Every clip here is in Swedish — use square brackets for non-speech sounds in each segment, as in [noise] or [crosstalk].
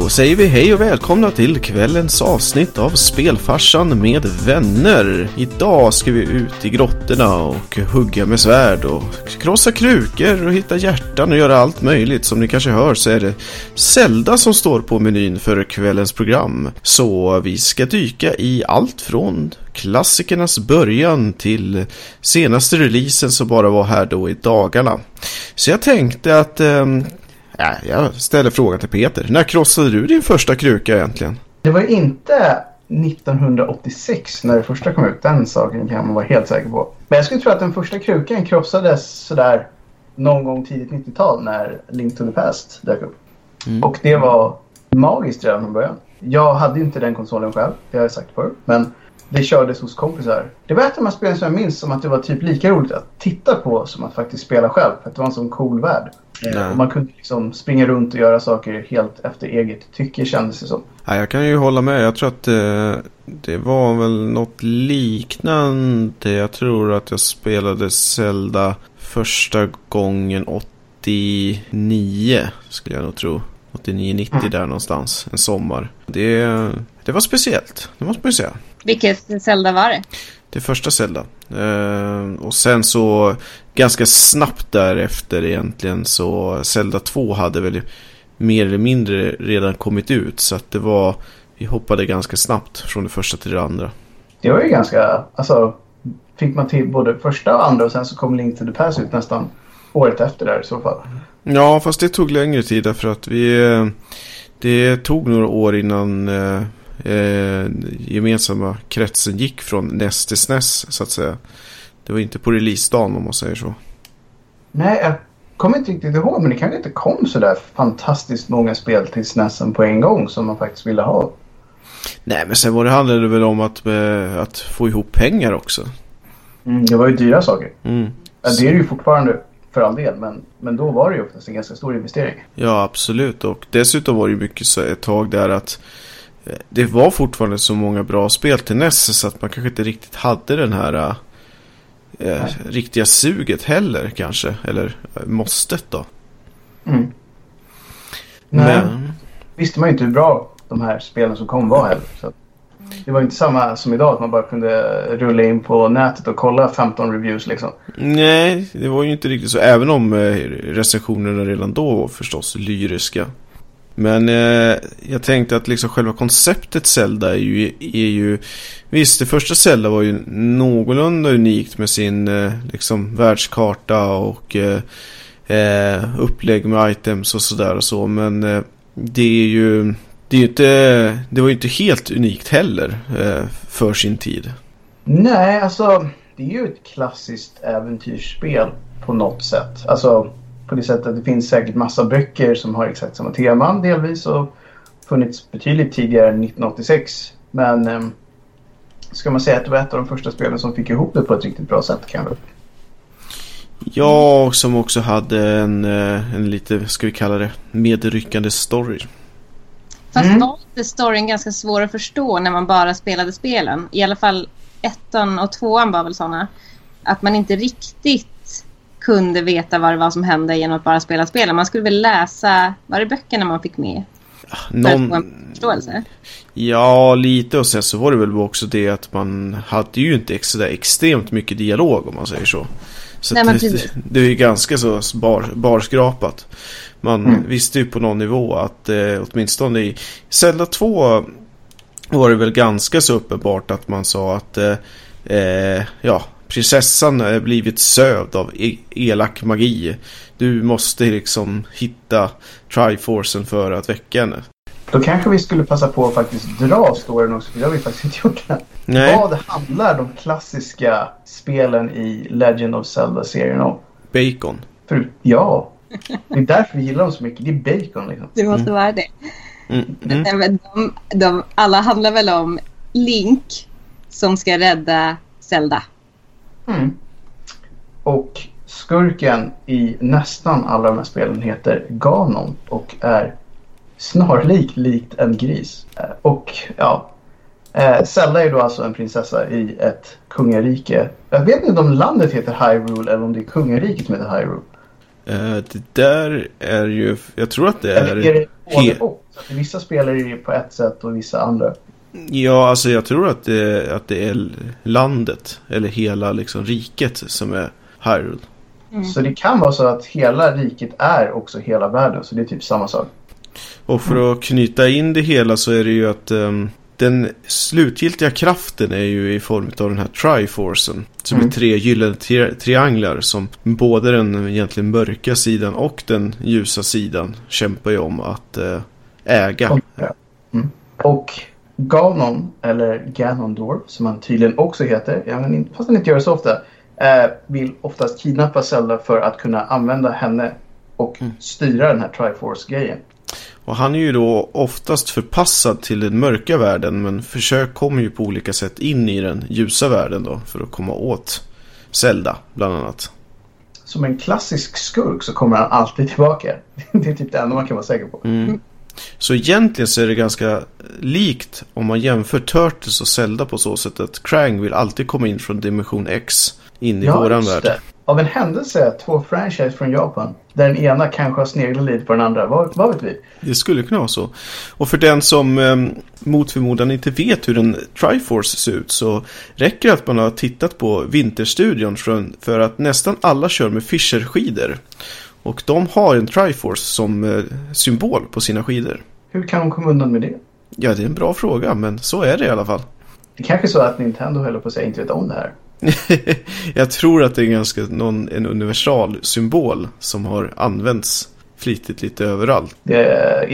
Då säger vi hej och välkomna till kvällens avsnitt av Spelfarsan med vänner. Idag ska vi ut i grottorna och hugga med svärd och krossa krukor och hitta hjärtan och göra allt möjligt. Som ni kanske hör så är det Zelda som står på menyn för kvällens program. Så vi ska dyka i allt från klassikernas början till senaste releasen som bara var här då i dagarna. Så jag tänkte att eh, Ja, jag ställer frågan till Peter. När krossade du din första kruka egentligen? Det var inte 1986 när det första kom ut. Den saken kan man vara helt säker på. Men jag skulle tro att den första krukan krossades sådär någon gång tidigt 90-tal när Link to the Past dök upp. Mm. Och det var magiskt redan från början. Jag hade inte den konsolen själv, det har jag sagt förr. Men det kördes hos kompisar. Det var ett av de här spelen som jag minns som att det var typ lika roligt att titta på som att faktiskt spela själv. För att det var en sån cool värld. Eh, och man kunde liksom springa runt och göra saker helt efter eget tycke kändes det som. Ja, jag kan ju hålla med. Jag tror att eh, det var väl något liknande. Jag tror att jag spelade Zelda första gången 89 skulle jag nog tro. 89-90 mm. där någonstans. En sommar. Det, det var speciellt. Det måste man ju säga. Vilket Zelda var det? Det första Zelda. Eh, och sen så ganska snabbt därefter egentligen så Zelda 2 hade väl mer eller mindre redan kommit ut. Så att det var, vi hoppade ganska snabbt från det första till det andra. Det var ju ganska, alltså fick man till både första och andra och sen så kom Link to the Past ut nästan året efter där i så fall. Ja, fast det tog längre tid därför att vi, det tog några år innan eh, eh, gemensamma kretsen gick från NES till SNES så att säga. Det var inte på releasedagen om man säger så. Nej, jag kommer inte riktigt ihåg men det kanske inte kom så där fantastiskt många spel till SNESen på en gång som man faktiskt ville ha. Nej, men sen var det handlade det väl om att, eh, att få ihop pengar också. Mm, det var ju dyra saker. Mm. Det är det ju fortfarande för all del. Men, men då var det ju oftast en ganska stor investering. Ja, absolut. Och dessutom var det ju mycket så ett tag där att det var fortfarande så många bra spel till NES så att man kanske inte riktigt hade den här äh, riktiga suget heller kanske. Eller äh, måstet då. Mm. Men visste man ju inte hur bra de här spelen som kom var heller. Så det var inte samma som idag att man bara kunde rulla in på nätet och kolla 15 reviews liksom. Nej, det var ju inte riktigt så. Även om eh, recensionerna redan då var förstås lyriska. Men eh, jag tänkte att liksom själva konceptet Zelda är ju, är ju... Visst, det första Zelda var ju någorlunda unikt med sin eh, liksom världskarta och eh, eh upplägg med items och sådär och så. Men eh, det är ju... Det, är inte, det var ju inte helt unikt heller eh, för sin tid. Nej, alltså det är ju ett klassiskt äventyrsspel på något sätt. Alltså på det sättet att det finns säkert massa böcker som har exakt samma teman delvis och funnits betydligt tidigare än 1986. Men eh, ska man säga att det var ett av de första spelen som fick ihop det på ett riktigt bra sätt kanske? Ja, och som också hade en, eh, en lite, ska vi kalla det, medryckande story. Fast mm. var inte storyn ganska svår att förstå när man bara spelade spelen? I alla fall ettan och tvåan var väl sådana. Att man inte riktigt kunde veta vad det var som hände genom att bara spela spelen. Man skulle väl läsa, var det böckerna man fick med? Någon... För att få en förståelse? Ja, lite och sen så var det väl också det att man hade ju inte sådär extremt mycket dialog om man säger så. Så Nej, det, det, [laughs] det är ganska så bar, barskrapat. Man mm. visste ju på någon nivå att eh, åtminstone i Zelda 2 var det väl ganska så uppenbart att man sa att eh, eh, ja, prinsessan är blivit sövd av e elak magi. Du måste liksom hitta Triforcen för att väcka henne. Då kanske vi skulle passa på att faktiskt dra storyn också, för det har vi faktiskt inte gjort än. Nej. Vad handlar de klassiska spelen i Legend of Zelda-serien om? Bacon. För, ja, det är därför vi gillar dem så mycket. Det är bacon liksom. Det måste mm. vara det. Mm. Mm. De, de, alla handlar väl om Link som ska rädda Zelda. Mm. Och skurken i nästan alla de här spelen heter Ganon och är snarlik likt en gris. Eh, och ja, eh, Zelda är då alltså en prinsessa i ett kungarike. Jag vet inte om landet heter Hyrule eller om det är kungariket som heter Hyrule. Eh, det där är ju, jag tror att det är... Eller är det både och? Så att vissa spelar ju på ett sätt och vissa andra. Ja, alltså jag tror att det, att det är landet, eller hela liksom riket som är Hyrule. Mm. Så det kan vara så att hela riket är också hela världen. Så det är typ samma sak. Och för att knyta in det hela så är det ju att ehm, den slutgiltiga kraften är ju i form av den här Triforcen. Som Mm. är tre gyllene tri- trianglar som både den egentligen mörka sidan och den ljusa sidan kämpar ju om att eh, äga. Mm. Och Ganon, eller Ganondorf, som han tydligen också heter, fast han inte gör det så ofta, eh, vill oftast kidnappa Zelda för att kunna använda henne och Mm. styra den här Triforce-grejen. Och han är ju då oftast förpassad till den mörka världen men försök kommer ju på olika sätt in i den ljusa världen då för att komma åt Zelda bland annat. Som en klassisk skurk så kommer han alltid tillbaka. [laughs] Det är typ det enda man kan vara säker på. Mm. Så egentligen så är det ganska likt om man jämför Turtles och Zelda på så sätt att Krang vill alltid komma in från dimension X in i våran just värld. det. Av en händelse, två franchise från Japan. Där den ena kanske har sneglat lite på den andra. Vad, vad vet vi? Det skulle kunna vara så. Och för den som eh, mot förmodan inte vet hur en Triforce ser ut så räcker det att man har tittat på Vinterstudion för att nästan alla kör med Fischer-skidor. Och de har en Triforce som eh, symbol på sina skidor. Hur kan de komma undan med det? Ja, det är en bra fråga, men så är det i alla fall. Det kanske är så att Nintendo höll på att säga inte vet om det här. [laughs] Jag tror att det är ganska någon, en universal symbol som har använts flitigt lite överallt. Det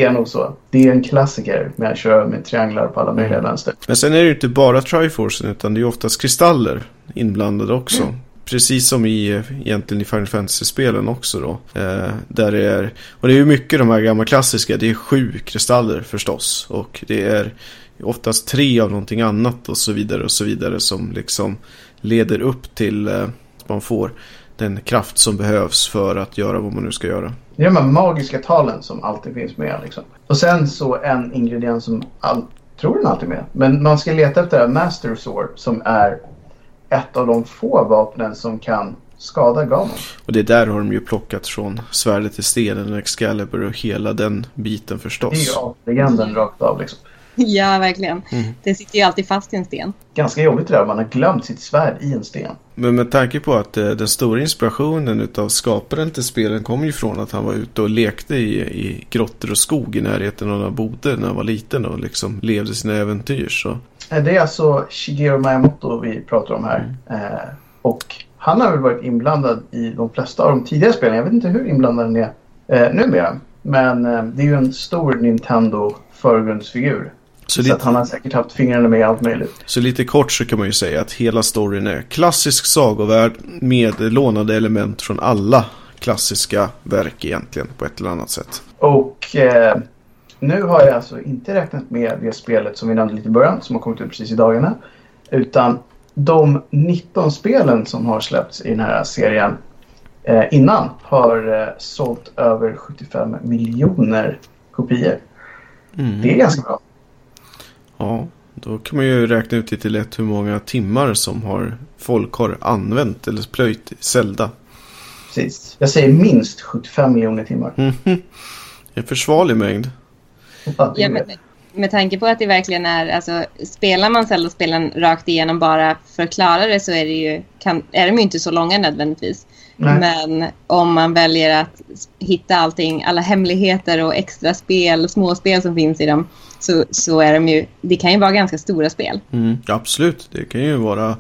är nog så. Det är en klassiker med att köra med trianglar på alla möjliga vänster. Men sen är det ju inte bara Triforcen utan det är oftast kristaller inblandade också. Precis som i egentligen i Final Fantasy-spelen också då. Eh, där det är, och det är ju mycket de här gamla klassiska. Det är sju kristaller förstås. Och det är oftast tre av någonting annat och så vidare och så vidare som liksom leder upp till eh, att man får den kraft som behövs för att göra vad man nu ska göra. Det är de här magiska talen som alltid finns med. Liksom. Och sen så en ingrediens som all, tror den alltid är med. Men man ska leta efter det här Master Sword som är ett av de få vapnen som kan skada Ganon. Och det där har de ju plockat från svärdet i stenen, Excalibur och hela den biten Det är ju förstås. legenden rakt av. Liksom. Ja, verkligen. Mm. Det sitter ju alltid fast i en sten. Ganska jobbigt det där. Man har glömt sitt svärd i en sten. Men med tanke på att eh, den stora inspirationen utav skaparen till spelen kom ju från att han var ute och lekte i, i grottor och skog i närheten av några boder när han var liten och liksom levde sina äventyr. Så Det är alltså Shigeru Miyamoto vi pratar om här. Eh, och han har väl varit inblandad i de flesta av de tidigare spelen. Jag vet inte hur inblandad han är eh, numera. Men eh, det är ju en stor Nintendo förgrundsfigur. Så Så, att lite, han har säkert haft fingrarna med i allt möjligt. så lite kort så kan man ju säga att hela storyn är klassisk sagovärld med lånade element från alla klassiska verk egentligen på ett eller annat sätt. Och eh, nu har jag alltså inte räknat med det spelet som vi nämnde lite i början som har kommit ut precis i dagarna. Utan de 19 spelen som har släppts i den här serien eh, innan har eh, sålt över 75 miljoner kopior. Mm. Det är ganska bra. Ja, då kan man ju räkna ut lite lätt hur många timmar som har folk har använt eller plöjt Zelda. Precis. Jag säger minst 75 miljoner timmar. [laughs] Mhm. En försvarlig mängd. Ja, men, med tanke på att det verkligen är, alltså spelar man Zelda-spelen rakt igenom bara för att klara det så är, det ju, kan, är de ju inte så långa nödvändigtvis. Nej. Men om man väljer att hitta allting, alla hemligheter och extra spel, småspel som finns i dem, så, så är de ju, det kan ju vara ganska stora spel. Mm, absolut, det kan ju vara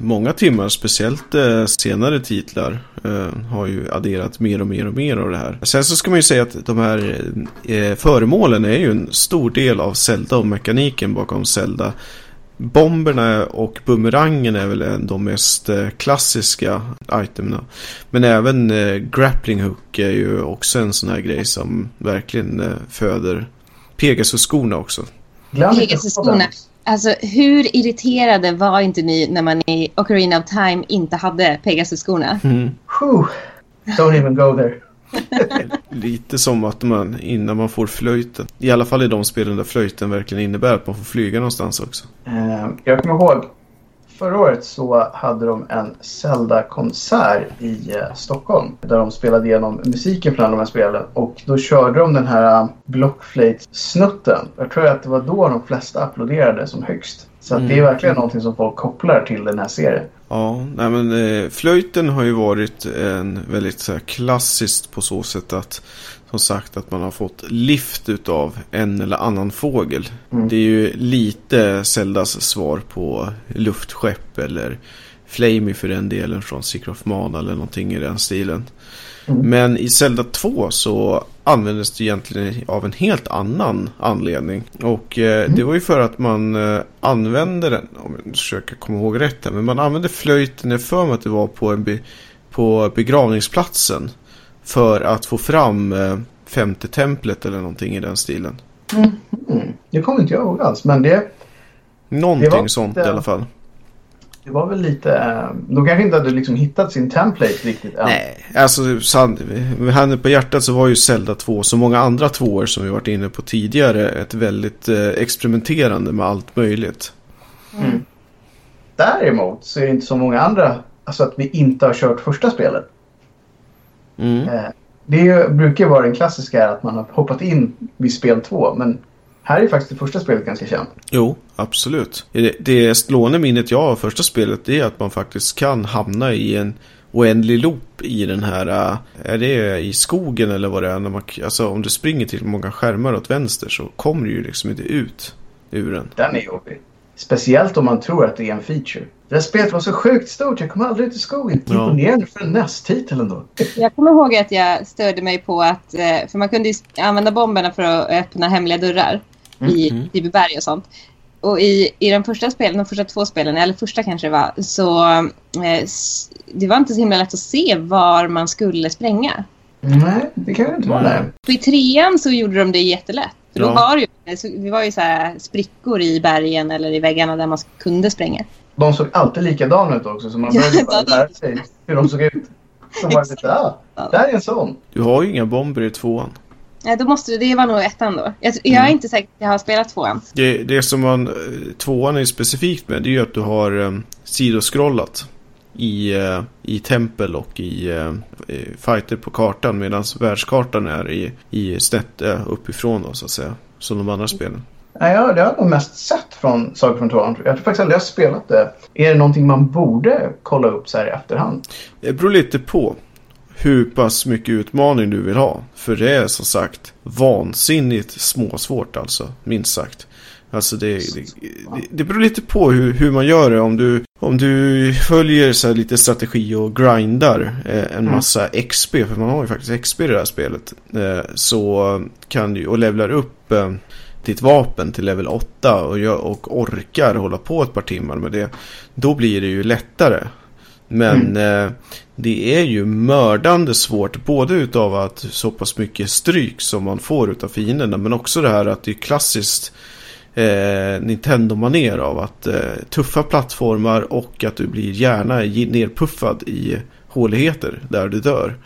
många timmar, speciellt eh, senare titlar eh, har ju adderat mer och mer och mer av det här. Sen så ska man ju säga att de här eh, föremålen är ju en stor del av Zelda och mekaniken bakom Zelda. Bomberna och bumerangen är väl de mest eh, klassiska itemerna. Men även eh, grappling hook är ju också en sån här grej som verkligen eh, föder Pegasus-skorna också. Pegasus-skorna. Alltså hur irriterade var inte ni när man i Ocarina of Time inte hade Pegasus-skorna? Mm. Don't even go there. [laughs] Lite som att man innan man får flöjten. I alla fall i de spelen där flöjten verkligen innebär att man får flyga någonstans också. Eh, jag kommer ihåg Förra året så hade de en Zelda-konsert i eh, Stockholm. Där de spelade igenom musiken från alla de här spelen. Och då körde de den här uh, Blockflöjt-snutten. Jag tror att det var då de flesta applåderade som högst. Så att det är verkligen någonting som folk kopplar till den här serien. Ja, nej men eh, flöjten har ju varit en väldigt så här, klassiskt på så sätt att som sagt att man har fått lift utav en eller annan fågel. Mm. Det är ju lite Zeldas svar på luftskepp eller Flamey för den delen från Secret of Mana eller någonting i den stilen. Mm. Men i Zelda 2 så användes det egentligen av en helt annan anledning. Och eh, Mm. det var ju för att man eh, använde den, om jag försöker komma ihåg rätt här, men man använde flöjten, jag för mig att det var på, en be, på begravningsplatsen. För att få fram eh, femte templet eller någonting i den stilen. Mm. Det kommer inte jag ihåg alls. Men det, Någonting Det sånt lite- i alla fall. Det var väl lite... eh, De kanske inte hade liksom hittat sin template riktigt än. Nej, alltså san- med handen på hjärtat så var ju Zelda 2 som många andra tvåor som vi varit inne på tidigare ett väldigt eh, experimenterande med allt möjligt. Mm. Däremot så är det inte så många andra... Alltså att vi inte har kört första spelet. Mm. Eh, Det brukar vara den klassiska att man har hoppat in vid spel två. Men här är faktiskt det första spelet ganska känt. Jo, absolut. Det, det slående minnet jag har av första spelet är att man faktiskt kan hamna i en oändlig loop i den här, äh, är det i skogen eller vad det är? När man, alltså om du springer till många skärmar åt vänster så kommer du ju liksom inte ut ur den. Den är jobbig. Speciellt om man tror att det är en feature. Det här spelet var så sjukt stort. Jag kom aldrig ut i skogen. Ja. Imponerande för en NES-titel ändå. Jag kommer ihåg att jag störde mig på att, eh, för man kunde ju använda bomberna för att öppna hemliga dörrar i Mm. Tiberberg och sånt. Och i, i de första spelen, de första två spelen, eller första kanske det var, så eh, det var inte så himla lätt att se var man skulle spränga. Nej, det kan ju inte vara Mm. Och I trean så gjorde de det jättelätt. För då Ja. var det ju, det var ju så här sprickor i bergen eller i väggarna där man kunde spränga. De såg alltid likadana ut också. Så man Ja, började bara det- lära sig hur de såg ut. Så var det lite, ah, där är en sån. Du har ju inga bomber i tvåan. Nej, då måste det, det var nog ettan då. Jag, jag är Mm. inte säker på att jag har spelat tvåan. Det, det som man, eh, tvåan är specifikt med det är ju att du har um, sidoscrollat i, eh, i tempel och i uh, fighter på kartan medan världskartan är i, i snett uh, uppifrån då så att säga. Som de andra spelen. Nej, ja, det har jag nog mest sett från saker från tvåan. Jag tror faktiskt aldrig jag har spelat det. Är det någonting man borde kolla upp så här i efterhand? Det beror lite på hur pass mycket utmaning du vill ha. För det är som sagt vansinnigt småsvårt alltså, minst sagt. Alltså det, det, det, beror lite på hur, hur man gör det. Om du, om du följer så här lite strategi och grindar eh, en massa XP, för man har ju faktiskt XP i det här spelet. Eh, så kan du, och levlar upp eh, ditt vapen till level 8 och, gör, och orkar hålla på ett par timmar med det. Då blir det ju lättare. Men eh, det är ju mördande svårt både utav att så pass mycket stryk som man får utav fienderna men också det här att det är klassiskt eh, Nintendo-manér av att eh, tuffa plattformar och att du blir gärna nerpuffad i håligheter där du dör.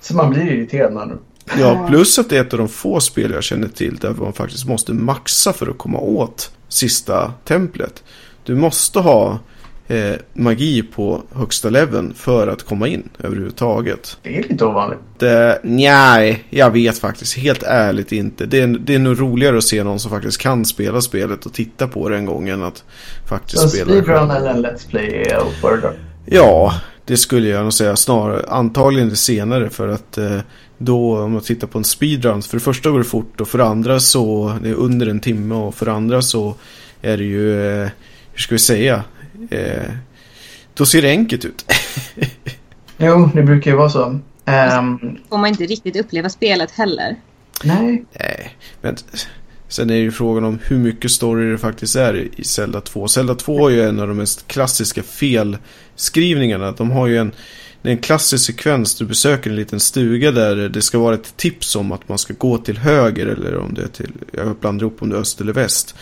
Så man blir irriterad man... Ja, plus att det är ett av de få spel jag känner till där man faktiskt måste maxa för att komma åt sista templet. Du måste ha eh, magi på högsta leveln för att komma in överhuvudtaget. Det är lite ovanligt. Det, nej, jag vet faktiskt helt ärligt inte. Det är, det är nog roligare att se någon som faktiskt kan spela spelet och titta på det en gång än att faktiskt Så spela det speedrun eller en Let's Play är att föredra. Ja, det skulle jag nog säga snarare. Antagligen det senare för att eh, då om man tittar på en speedrun. För det första går det fort och för det andra så det är under en timme och för det andra så är det ju, eh, hur ska vi säga, eh, då ser det enkelt ut. [laughs] Jo, det brukar ju vara så. Ehm, Får man inte riktigt uppleva spelet heller. nej, Nej, men sen är ju frågan om hur mycket story det faktiskt är i Zelda 2. Zelda 2 är ju en av de mest klassiska felskrivningarna. De har ju en, det är en klassisk sekvens. Du besöker en liten stuga där det ska vara ett tips om att man ska gå till höger eller om det är till, jag blandar ihop om det är öst eller väst.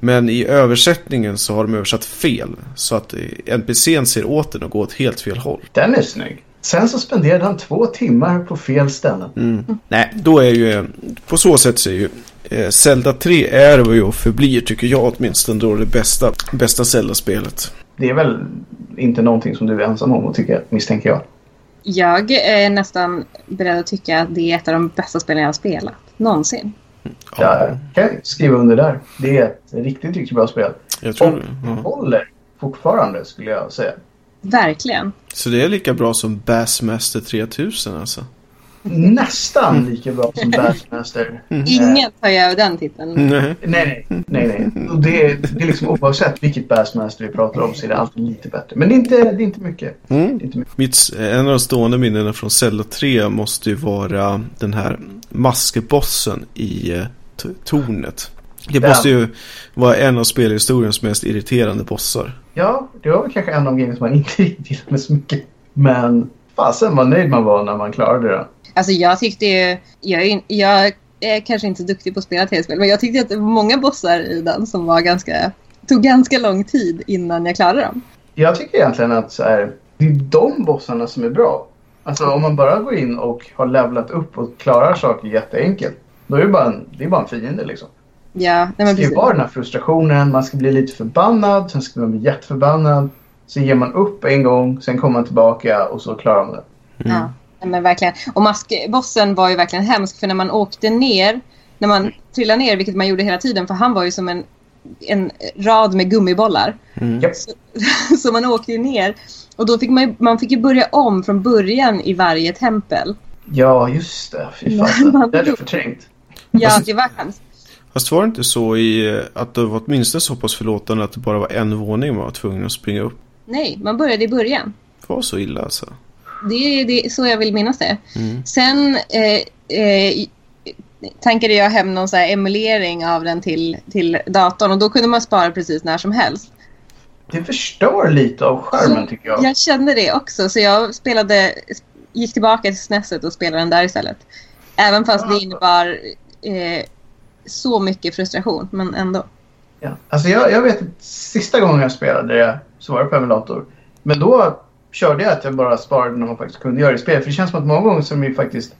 Men i översättningen så har de översatt fel. Så att eh, NPCn ser åt den och går åt helt fel håll. den är snygg. Sen så spenderade han två timmar på fel ställen. Mm. Nej, då är ju på så sätt så är ju eh, Zelda 3 är vad ju och förblir tycker jag åtminstone då det bästa, bästa Zelda-spelet. det är väl inte någonting som du är ensam om att tycka, misstänker jag. Jag är nästan beredd att tycka att det är ett av de bästa spelen jag har spelat. Någonsin. Jag kan skriva under där. Det är ett riktigt, riktigt bra spel. Jag tror, Och ja. håller fortfarande skulle jag säga. Verkligen. Så det är lika bra som Bassmaster 3000 alltså? Nästan lika bra som [laughs] Bassmaster. Ingen tar ju över den titeln. Nej. Nej, nej, nej. nej. Och det, är, det är liksom oavsett vilket Bassmaster vi pratar om så är det alltid lite bättre. Men det är inte, det är inte mycket. Mm. Det är inte mycket. Mitt, en av de stående minnena från Zelda 3 måste ju vara den här maskebossen i eh, tornet. Det måste ju vara en av spelhistoriens mest irriterande bossar. Ja, det var väl kanske en av grejerna som man inte riktigt [laughs] gillade så mycket. Men fasen vad nöjd man var när man klarade det. Alltså jag tyckte ju... Jag är, jag är kanske inte så duktig på att spela tv-spel men jag tyckte att det var många bossar i den som var ganska... Tog ganska lång tid innan jag klarade dem. Jag tycker egentligen att så här, det är de bossarna som är bra. Alltså om man bara går in och har levlat upp och klarar saker jätteenkelt. Då är det bara en, det är bara en fiende liksom. Ja, nej Det men ska ju precis. vara den här frustrationen, man ska bli lite förbannad, sen ska man bli jätteförbannad. Så ger man upp en gång, sen kommer man tillbaka och så klarar man det. Ja, nej, men verkligen. Och maskbossen var ju verkligen hemsk för när man åkte ner, när man trillade ner, vilket man gjorde hela tiden, för han var ju som en, en rad med gummibollar. Mm. Så, [laughs] så man åkte ju ner. Och då fick man, ju, man fick ju börja om från början i varje tempel. Ja, just det. Fy [laughs] Ja, fan. man- Det hade jag förträngt. Ja, det var hemskt. Fast var det inte så i eh, att det var åtminstone så pass förlåtande att det bara var en våning man var tvungen att springa upp? Nej, man började i början. Det var så illa alltså? Det är det, är så jag vill minnas det. Mm. Sen eh, eh, tankade jag hem någon så här emulering av den till, till datorn och då kunde man spara precis när som helst. Det förstör lite av skärmen tycker jag. Jag kände det också så jag spelade, gick tillbaka till SNESet och spelade den där istället. Även fast det innebar eh, så mycket frustration, men ändå. Ja. Alltså jag, jag vet att sista gången jag spelade det så var det på emulator. Men då körde jag att jag bara sparade när man faktiskt kunde göra det i spel. För det känns som att många gånger så är ju faktiskt...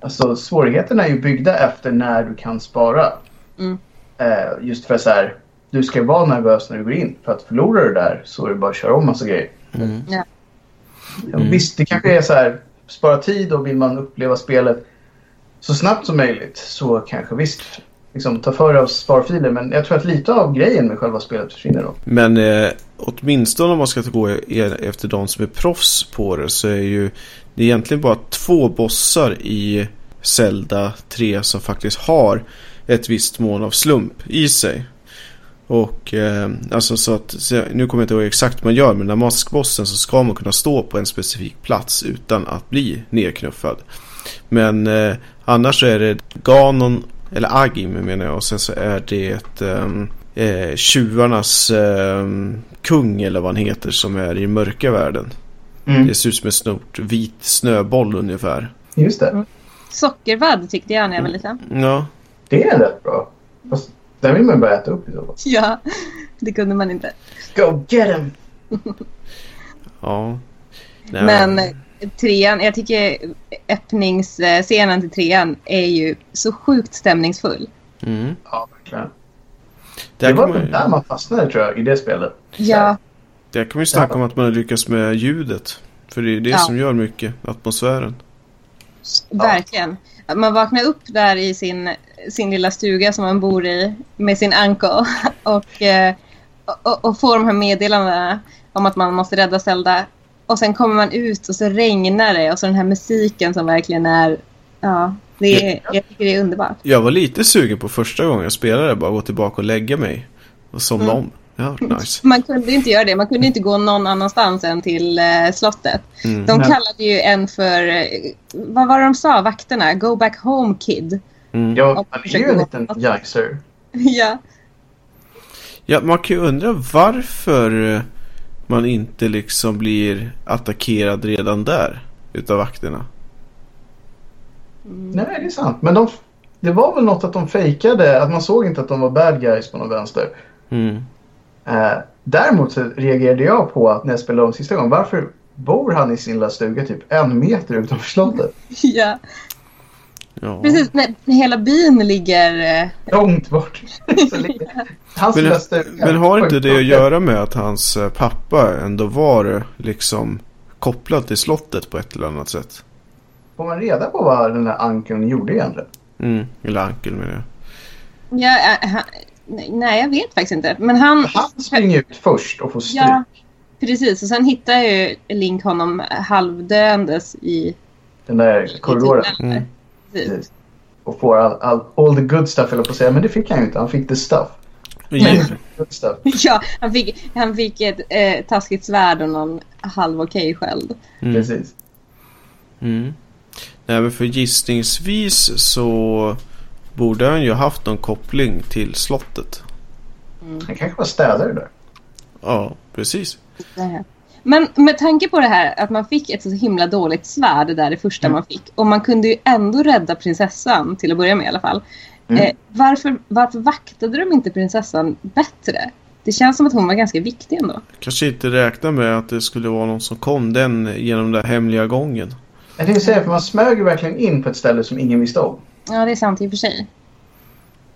Alltså svårigheterna är ju byggda efter när du kan spara. Mm. Eh, just för så här, du ska vara nervös när du går in. För att förlorar du där så är det bara att köra om massa grejer. Mm. Ja. Ja, Visst, det kanske är så här, spara tid och vill man uppleva spelet så snabbt som möjligt så kanske visst, liksom ta för av sparfiler. Men jag tror att lite av grejen med själva spelet försvinner då. Men eh, åtminstone om man ska gå efter de som är proffs på det så är ju det är egentligen bara två bossar i Zelda 3 som faktiskt har ett visst mån av slump i sig. Och eh, alltså så att, så, nu kommer jag inte ihåg exakt vad man gör men när maskbossen så ska man kunna stå på en specifik plats utan att bli nedknuffad. Men eh, annars så är det Ganon, eller Agim menar jag, och sen så är det ehm, eh, tjuvarnas eh, kung eller vad han heter som är i mörka världen. Mm. Det ser ut som en stort vit snöboll ungefär. Just det. Sockervadd tyckte jag när jag var liten. Ja, Det är rätt bra. Fast den vill man bara äta upp i så fall. Ja, det kunde man inte. Go get him! [laughs] ja. Nej. Men trean, jag tycker öppningsscenen till trean är ju så sjukt stämningsfull. Mm. Ja, verkligen. Där, Det var man, där man fastnade tror jag, i det spelet. Ja, där kan man ju snacka om att man har lyckats med ljudet. För det är det Ja. som gör mycket, atmosfären. verkligen. Man vaknar upp där i sin, sin lilla stuga som man bor i med sin anko och, eh, och, och får de här meddelandena om att man måste rädda Zelda. Och sen kommer man ut och så regnar det och så den här musiken som verkligen är... Ja, det är, jag tycker det är underbart. Jag var lite sugen på första gången jag spelade, bara gå tillbaka och lägga mig. Och somna Mm. om. Ja, nice. Man kunde inte göra det. Man kunde inte gå någon annanstans än till eh, slottet. Mm. De kallade ju en för... eh, Vad var det de sa, vakterna? Go back home kid. Mm. Ja, man är ju en liten youngster. [laughs] ja. Ja, man kan ju undra varför eh, man inte liksom blir attackerad redan där utav vakterna. Nej, det är sant. Men de, det var väl något att de fejkade, att man såg inte att de var bad guys på någon vänster. Mm. Eh, däremot så reagerade jag på att när jag spelade om sista gången, varför bor han i sin lilla stuga typ en meter utanför slottet? [laughs] ja. Ja. Precis, när hela byn ligger... Eh, Långt bort. [laughs] hans men, men har inte det att göra med att hans eh, pappa ändå var liksom kopplad till slottet på ett eller annat sätt? Får man reda på vad den här ankeln gjorde egentligen? Mm, eller ankel med det. Ja, han, nej, jag vet faktiskt inte. Men han... Han springer ut först och får stryk. Ja, precis. Och sen hittar ju Link honom halvdöendes i... Den där korridoren. Mm. Precis. Och får all, all, all the good stuff, eller på att säga. Men det fick han ju inte. Han fick the stuff. Ja, han fick, [laughs] han fick ett eh, taskigt svärd och någon halv okej sköld. Mm. Precis. Mm. Nej, men för gissningsvis så borde han ju haft någon koppling till slottet. Mm. Han kanske var städare där. Ja, precis. Men med tanke på det här att man fick ett så himla dåligt svärd där det första mm. man fick. Och man kunde ju ändå rädda prinsessan till att börja med i alla fall. Mm. Eh, varför, varför vaktade de inte prinsessan bättre? Det känns som att hon var ganska viktig ändå. Kanske inte räkna med att det skulle vara någon som kom den genom den hemliga gången. Jag tänkte säga, för man smög ju verkligen in på ett ställe som ingen visste om. Ja, det är sant i och för sig.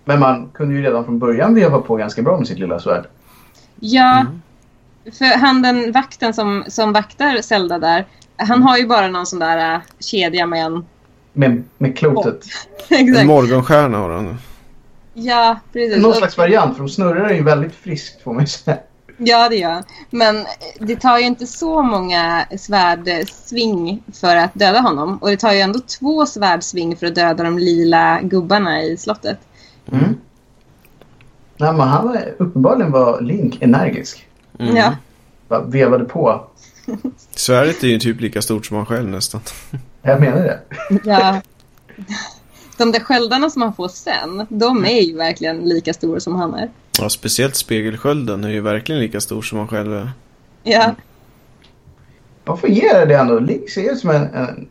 Men man kunde ju redan från början veva på ganska bra med sitt lilla svärd. Ja, mm. För han den vakten som, som vaktar Zelda där, han har ju bara någon sån där uh, kedja med en... Med, med klotet. [laughs] Exakt. En morgonstjärna har han. Ja, precis. Någon slags variant, för de snurrar ju väldigt friskt får man ju säga. Ja, det gör Men det tar ju inte så många svärdsving för att döda honom. Och det tar ju ändå två svärdsving för att döda de lila gubbarna i slottet. Mm. Nej, men han var, uppenbarligen var Link energisk. Mm. Ja. Bara vevade på. Svärdet är ju typ lika stort som han själv nästan. Jag menar det. Ja. De där sköldarna som han får sen, de är ju verkligen lika stora som han är. Ja, speciellt spegelskölden är ju verkligen lika stor som han själv är. Ja. Vad fungerar det ändå? Link ser ut som en, en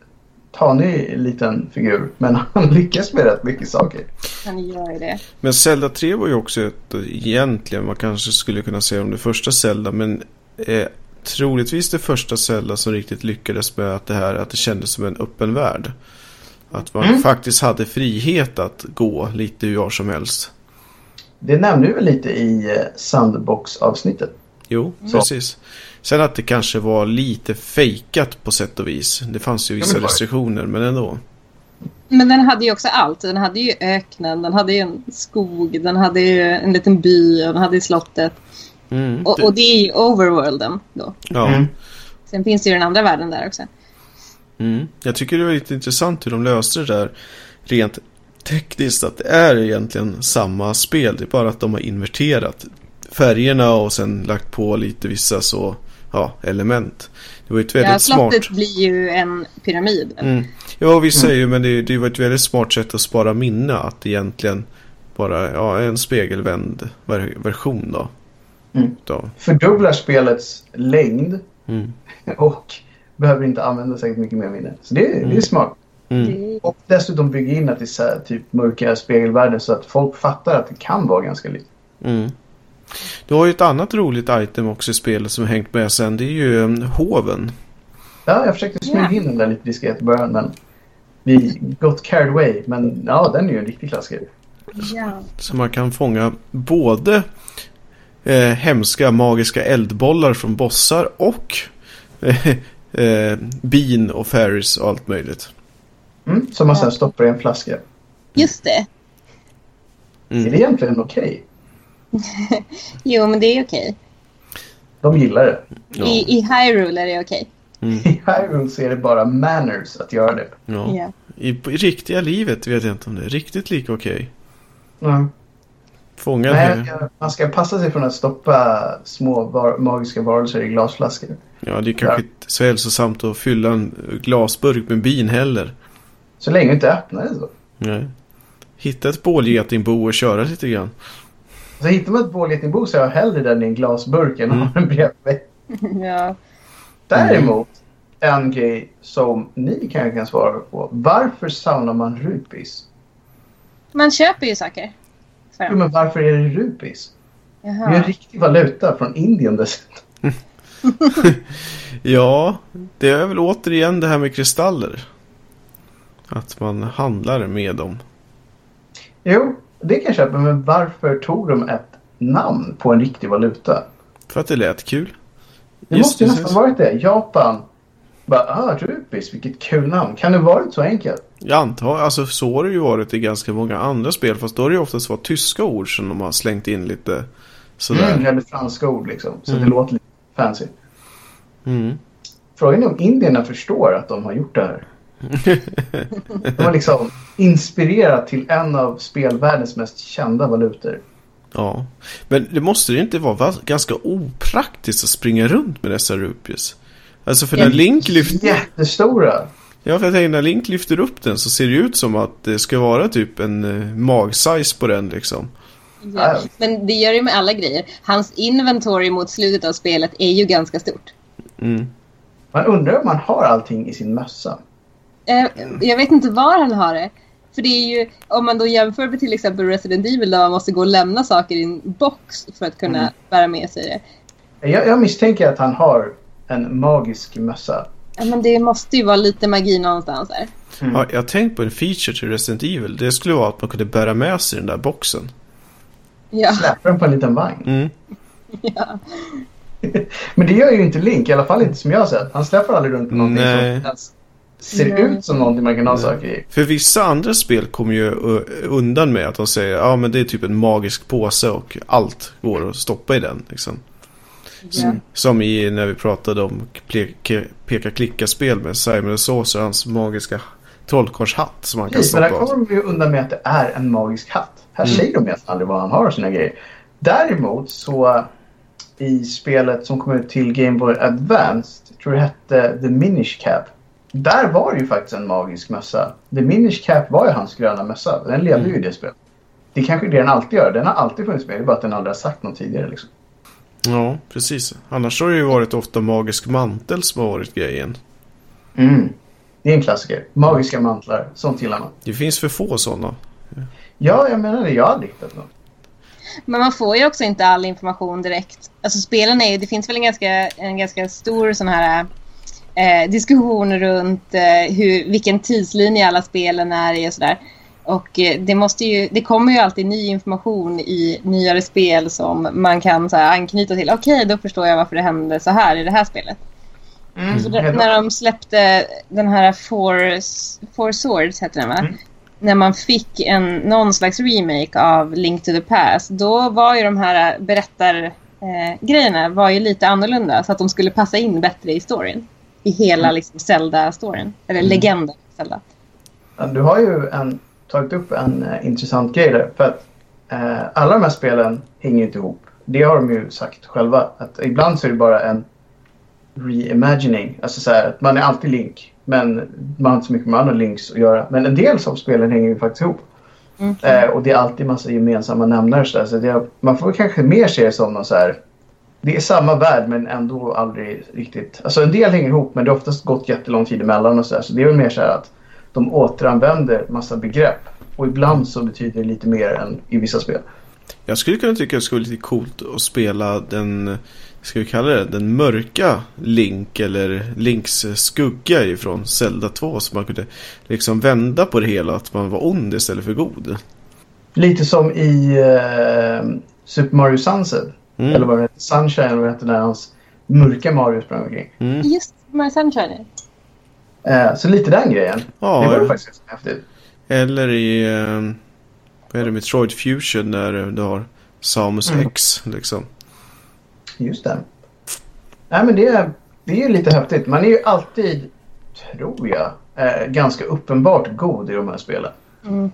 tanig liten figur. Men [laughs] han lyckas med rätt mycket saker. Han gör ju det. Men Zelda 3 var ju också ett, egentligen, man kanske skulle kunna säga om det första Zelda. Men eh, troligtvis det första Zelda som riktigt lyckades med att det här, att det kändes som en öppen värld. Att man mm. faktiskt hade frihet att gå lite hur som helst. Det nämnde du väl lite i eh, Sandbox-avsnittet? Jo, Så. precis. Sen att det kanske var lite fejkat på sätt och vis. Det fanns ju vissa ja, restriktioner, men ändå. Men den hade ju också allt. Den hade ju öknen, den hade ju en skog, den hade ju en liten by och den hade ju slottet. Mm, och, det... och, det... är ju overworlden då. Ja. Mm. Sen finns det ju den andra världen där också. Mm. Jag tycker det var lite intressant hur de löste det där rent tekniskt. Att det är egentligen samma spel. Det är bara att de har inverterat färgerna och sen lagt på lite vissa så ja, element. Det var ett väldigt ja, smart... slottet blir ju en pyramid. Mm. Ja, mm. är ju, men det, det var ett väldigt smart sätt att spara minne. Att egentligen bara ja, en spegelvänd version då. Mm. då. Fördubblar spelets längd mm. [laughs] och behöver inte använda särskilt mycket mer minne. Så det, det är mm. smart. Mm. Och dessutom bygga in att det är så här, typ mörka spegelvärden så att folk fattar att det kan vara ganska likt. Mm. Du har ju ett annat roligt item också i spelet som har hängt med sen. Det är ju um, hoven. Ja, jag försökte smyga in den där lite diskret i början men vi got carried away. Men ja, den är ju en riktig klassiker. Ja. Så man kan fånga både eh, hemska magiska eldbollar från bossar och eh, eh, bin och fairies och allt möjligt. Mm, som man sen stoppar i en flaska. Just det. Mm. Är det egentligen okej? Okay? [laughs] jo, men det är okej. De gillar det. Ja. I, I Hyrule är det okej. Mm. [laughs] I Hyrule så är det bara manners att göra det. Ja. Yeah. I, I, riktiga livet vet jag inte om det är riktigt lika okej. Okay. Mm. Fånga Nej, man ska passa sig från att stoppa små var magiska varelser i glasflaskor. Ja, det är kanske inte så hälsosamt att fylla en glasburk med bin heller. Så länge du inte öppnar det så. Nej. Hitta ett bålgetingbo och köra lite grann. Så hittar man ett bålgetingbo så jag hellre den i en glasburk än mm. har den bredvid. ja. Däremot, en grej som ni kanske kan svara på. Varför saunar man rupis? Man köper ju saker. Jo, men varför är det rupis? Jaha. Det är en riktig valuta från Indien dessutom. [laughs] ja, det är väl återigen det här med kristaller. Att man handlar med dem. Jo, det kan jag köpa. Men varför tog de ett namn på en riktig valuta? För att det lät kul. Det måste ju nästan varit det. Japan. Bara, ah, Rupis, vilket kul namn. Kan det varit så enkelt? Jag antar, alltså så har det ju varit i ganska många andra spel. Fast då har det ju oftast varit tyska ord som de har slängt in lite sådär. Mm, eller franska ord liksom. Så Mm. det låter lite fancy. Mm. Frågan är om indierna förstår att de har gjort det här. De har liksom inspirerat till en av spelvärldens mest kända valutor. Ja. Men det måste ju inte vara va- ganska opraktiskt att springa runt med dessa rupies. Alltså för när Link lyfter... Jättestora. Ja, för jag tänker när Link lyfter upp den så ser det ut som att det ska vara typ en eh, magsize på den liksom. Ja. Men det gör det med alla grejer. Hans inventory mot slutet av spelet är ju ganska stort. Mm. Man undrar om man har allting i sin mössa. Eh, jag vet inte var han har det. För det är ju, om man då jämför med till exempel Resident Evil där man måste gå och lämna saker i en box för att kunna Mm. bära med sig det. Jag, jag misstänker att han har en magisk mössa. Ja, men det måste ju vara lite magi någonstans där. Mm. Ja, jag har tänkt på en feature till Resident Evil. Det skulle vara att man kunde bära med sig den där boxen. Ja, Släpper den på en liten vagn. Mm. [laughs] ja. [laughs] Men det gör ju inte Link, i alla fall inte som jag har sett. Han släpper aldrig runt på någonting Nej. som ens ser Nej. ut som någonting man kan ha saker i. För vissa andra spel kommer ju undan med att de säger ja men det är typ en magisk påse och allt går att stoppa i den. Liksom. ja. Som i när vi pratade om peka-klicka-spel med Simon Sauce och hans magiska trollkarlshatt som man kan Precis, men stoppa där av. kommer de ju undan med att det är en magisk hatt. Här Mm. säger de egentligen aldrig vad han har sina grejer. Däremot så i spelet som kom ut till Game Boy Advanced, jag tror det hette The Minish Cap. Där var det ju faktiskt en magisk mössa. The Minish Cap var ju hans gröna mössa. Den levde Mm. ju i det spelet. Det kanske är det den alltid gör. Den har alltid funnits med. Det är bara att den aldrig har sagt något tidigare. Liksom. Ja, precis. Annars har det ju varit ofta magisk mantel som har varit grejen. Mm. Det är en klassiker. Magiska mantlar. Sånt gillar man. Det finns för få sådana. Ja, jag menar det. Jag har aldrig hittat något. Men man får ju också inte all information direkt. Alltså spelen är ju, det finns väl en ganska, en ganska stor sån här eh, diskussion runt eh, hur, vilken tidslinje alla spelen är i och sådär. Och eh, det, måste ju, det kommer ju alltid ny information i nyare spel som man kan så här, anknyta till. Okej, då förstår jag varför det hände så här i det här spelet. Mm. Så det, när de släppte den här Four, Four Swords, heter den va? Mm. När man fick en, någon slags remake av Link to the Past. Då var ju de här berättargrejerna eh, grejerna var ju lite annorlunda. Så att de skulle passa in bättre i storyn. I hela liksom, Zelda-storyn. Eller Mm. legenden Zelda. Du har ju en, tagit upp en eh, intressant grej där. För att eh, alla de här spelen hänger inte ihop. Det har de ju sagt själva. Att ibland så är det bara en reimagining. Alltså så här, att man är alltid Link. Men man har inte så mycket med andra Links att göra. Men en del av spelen hänger ju faktiskt ihop. Mm. Eh, och det är alltid massa gemensamma nämnare. Så, där. så det, man får kanske mer se det som någon så här. Det är samma värld men ändå aldrig riktigt. Alltså en del hänger ihop men det har oftast gått jättelång tid emellan och så där. Så det är väl mer så här att de återanvänder massa begrepp. Och ibland så betyder det lite mer än i vissa spel. Jag skulle kunna tycka att det skulle vara lite coolt att spela den, ska vi kalla det, den mörka Link eller Links skugga ifrån Zelda 2. Så man kunde liksom vända på det hela, att man var ond istället för god. Lite som i eh, Super Mario Sunset. Mm. Eller vad det heter. Sunshine eller vad det heter när hans mörka Mario sprang omkring. Mm. Just My Sunshine. Eh, så lite den grejen. det var Ja, faktiskt ganska häftigt. eller i, eh, vad är det, Metroid Fusion där du har Samus Mm. X liksom. Just det. Nej men det är, det är ju lite häftigt. Man är ju alltid, tror jag, eh, ganska uppenbart god i de här spelen. Mm.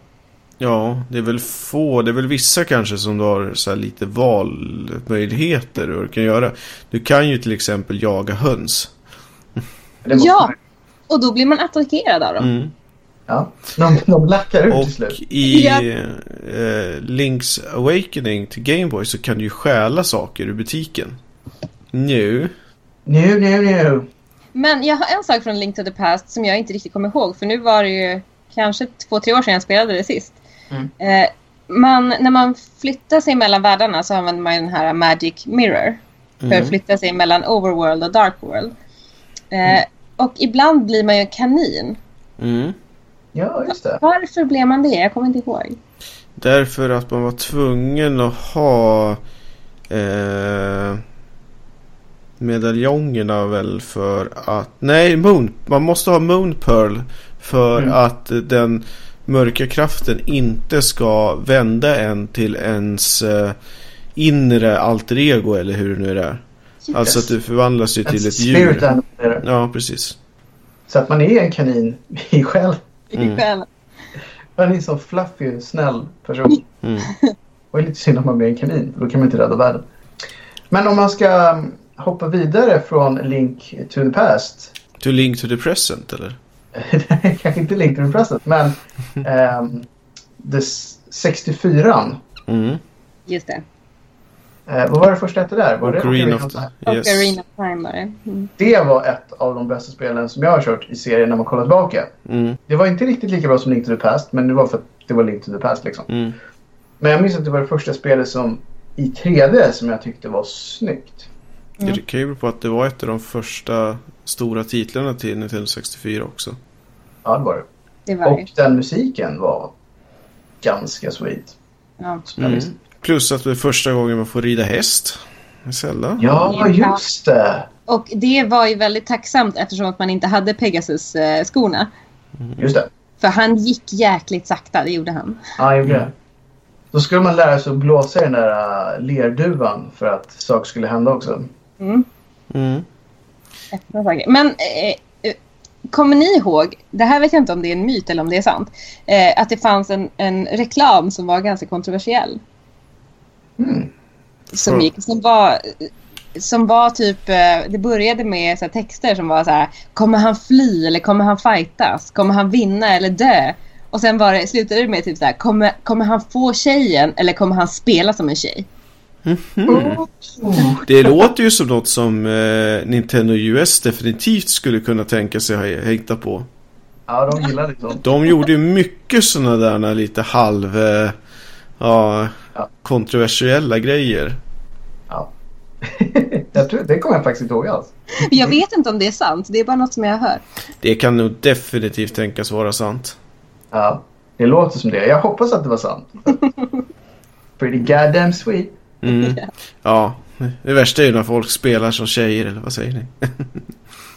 Ja, det är väl få, det är väl vissa kanske som du har så här lite valmöjligheter och du kan göra. Du kan ju till exempel jaga höns. Ja. Och då blir man attackerad av dem. Mm. ja. De, de lackar ut Och till slut. i Ja. eh, Link's Awakening till Gameboy så kan du ju stjäla saker ur butiken. Nu. Nu, nu, nu. Men jag har en sak från Link to the Past som jag inte riktigt kommer ihåg. För nu var det ju kanske två, tre år sedan jag spelade det sist. Mm. Eh, man, när man flyttar sig mellan världarna så använder man den här Magic Mirror. För att Mm. flytta sig mellan Overworld och Dark World. Eh, Och ibland blir man ju en kanin. Mm. Ja, just det. Varför blev man det? Jag kommer inte ihåg. Därför att man var tvungen att ha eh, medaljongerna väl för att... Nej, Moon. Man måste ha Moon Pearl för Mm. att den mörka kraften inte ska vända en till ens eh, inre alter ego eller hur det nu är. Alltså att du förvandlas ju till ett djur. det. Ja, precis. Så att man är en kanin i själ. Mm. Själv. Man är en så fluffy, snäll person. Mm. Och det är lite synd om man blir en kanin. Då kan man inte rädda världen. Men om man ska um, hoppa vidare från Link to the Past. To link to the present eller? [laughs] Kanske inte Link to the Present, men um, the s- 64 Mm. Just det. Eh, vad var det första hette där? Var det Ocarina of of Time? the... Yes. Ocarina of Time var det. Mm. Det var ett av de bästa spelen som jag har kört i serien när man kollar tillbaka. Mm. Det var inte riktigt lika bra som Link to the Past, men det var för att det var Link to the Past liksom. Mm. Men jag minns att det var det första spelet som i 3D som jag tyckte var snyggt. Mm. Det kan ju bero på att det var ett av de första stora titlarna till Nintendo 64 också. Ja, det var det. Det var det. Och den musiken var ganska sweet. Ja. Mm. Plus att det är första gången man får rida häst. I Zelda. Ja, just det! Och det var ju väldigt tacksamt eftersom att man inte hade Pegasus-skorna. Just det. För han gick jäkligt sakta, det gjorde han. Ja, jag gjorde det. Då skulle man lära sig att blåsa i den där uh, lerduvan för att saker skulle hända också. Mm. Mm. Öppna saker. Men eh, eh, kommer ni ihåg, det här vet jag inte om det är en myt eller om det är sant, eh, att det fanns en, en reklam som var ganska kontroversiell. Mm. Som, gick, som var som var typ, eh, det började med så texter som var så här, kommer han fly eller kommer han fightas? Kommer han vinna eller dö? Och sen var det, slutade det med typ så här, kommer, kommer han få tjejen eller kommer han spela som en tjej? Oh. Det låter ju som något som eh, Nintendo US definitivt skulle kunna tänka sig ha hängt på. Ja, de gillar det sånt. De gjorde ju mycket sådana där lite halv... Eh, ja, Ja. kontroversiella grejer. Ja. [laughs] jag tror, det kommer jag faktiskt inte ihåg alls. Jag vet inte om det är sant, det är bara något som jag hört. Det kan nog definitivt tänkas vara sant. Ja, det låter som det. Jag hoppas att det var sant. [laughs] Pretty goddamn sweet. Mm. [laughs] Ja, det värsta är ju när folk spelar som tjejer, eller vad säger ni?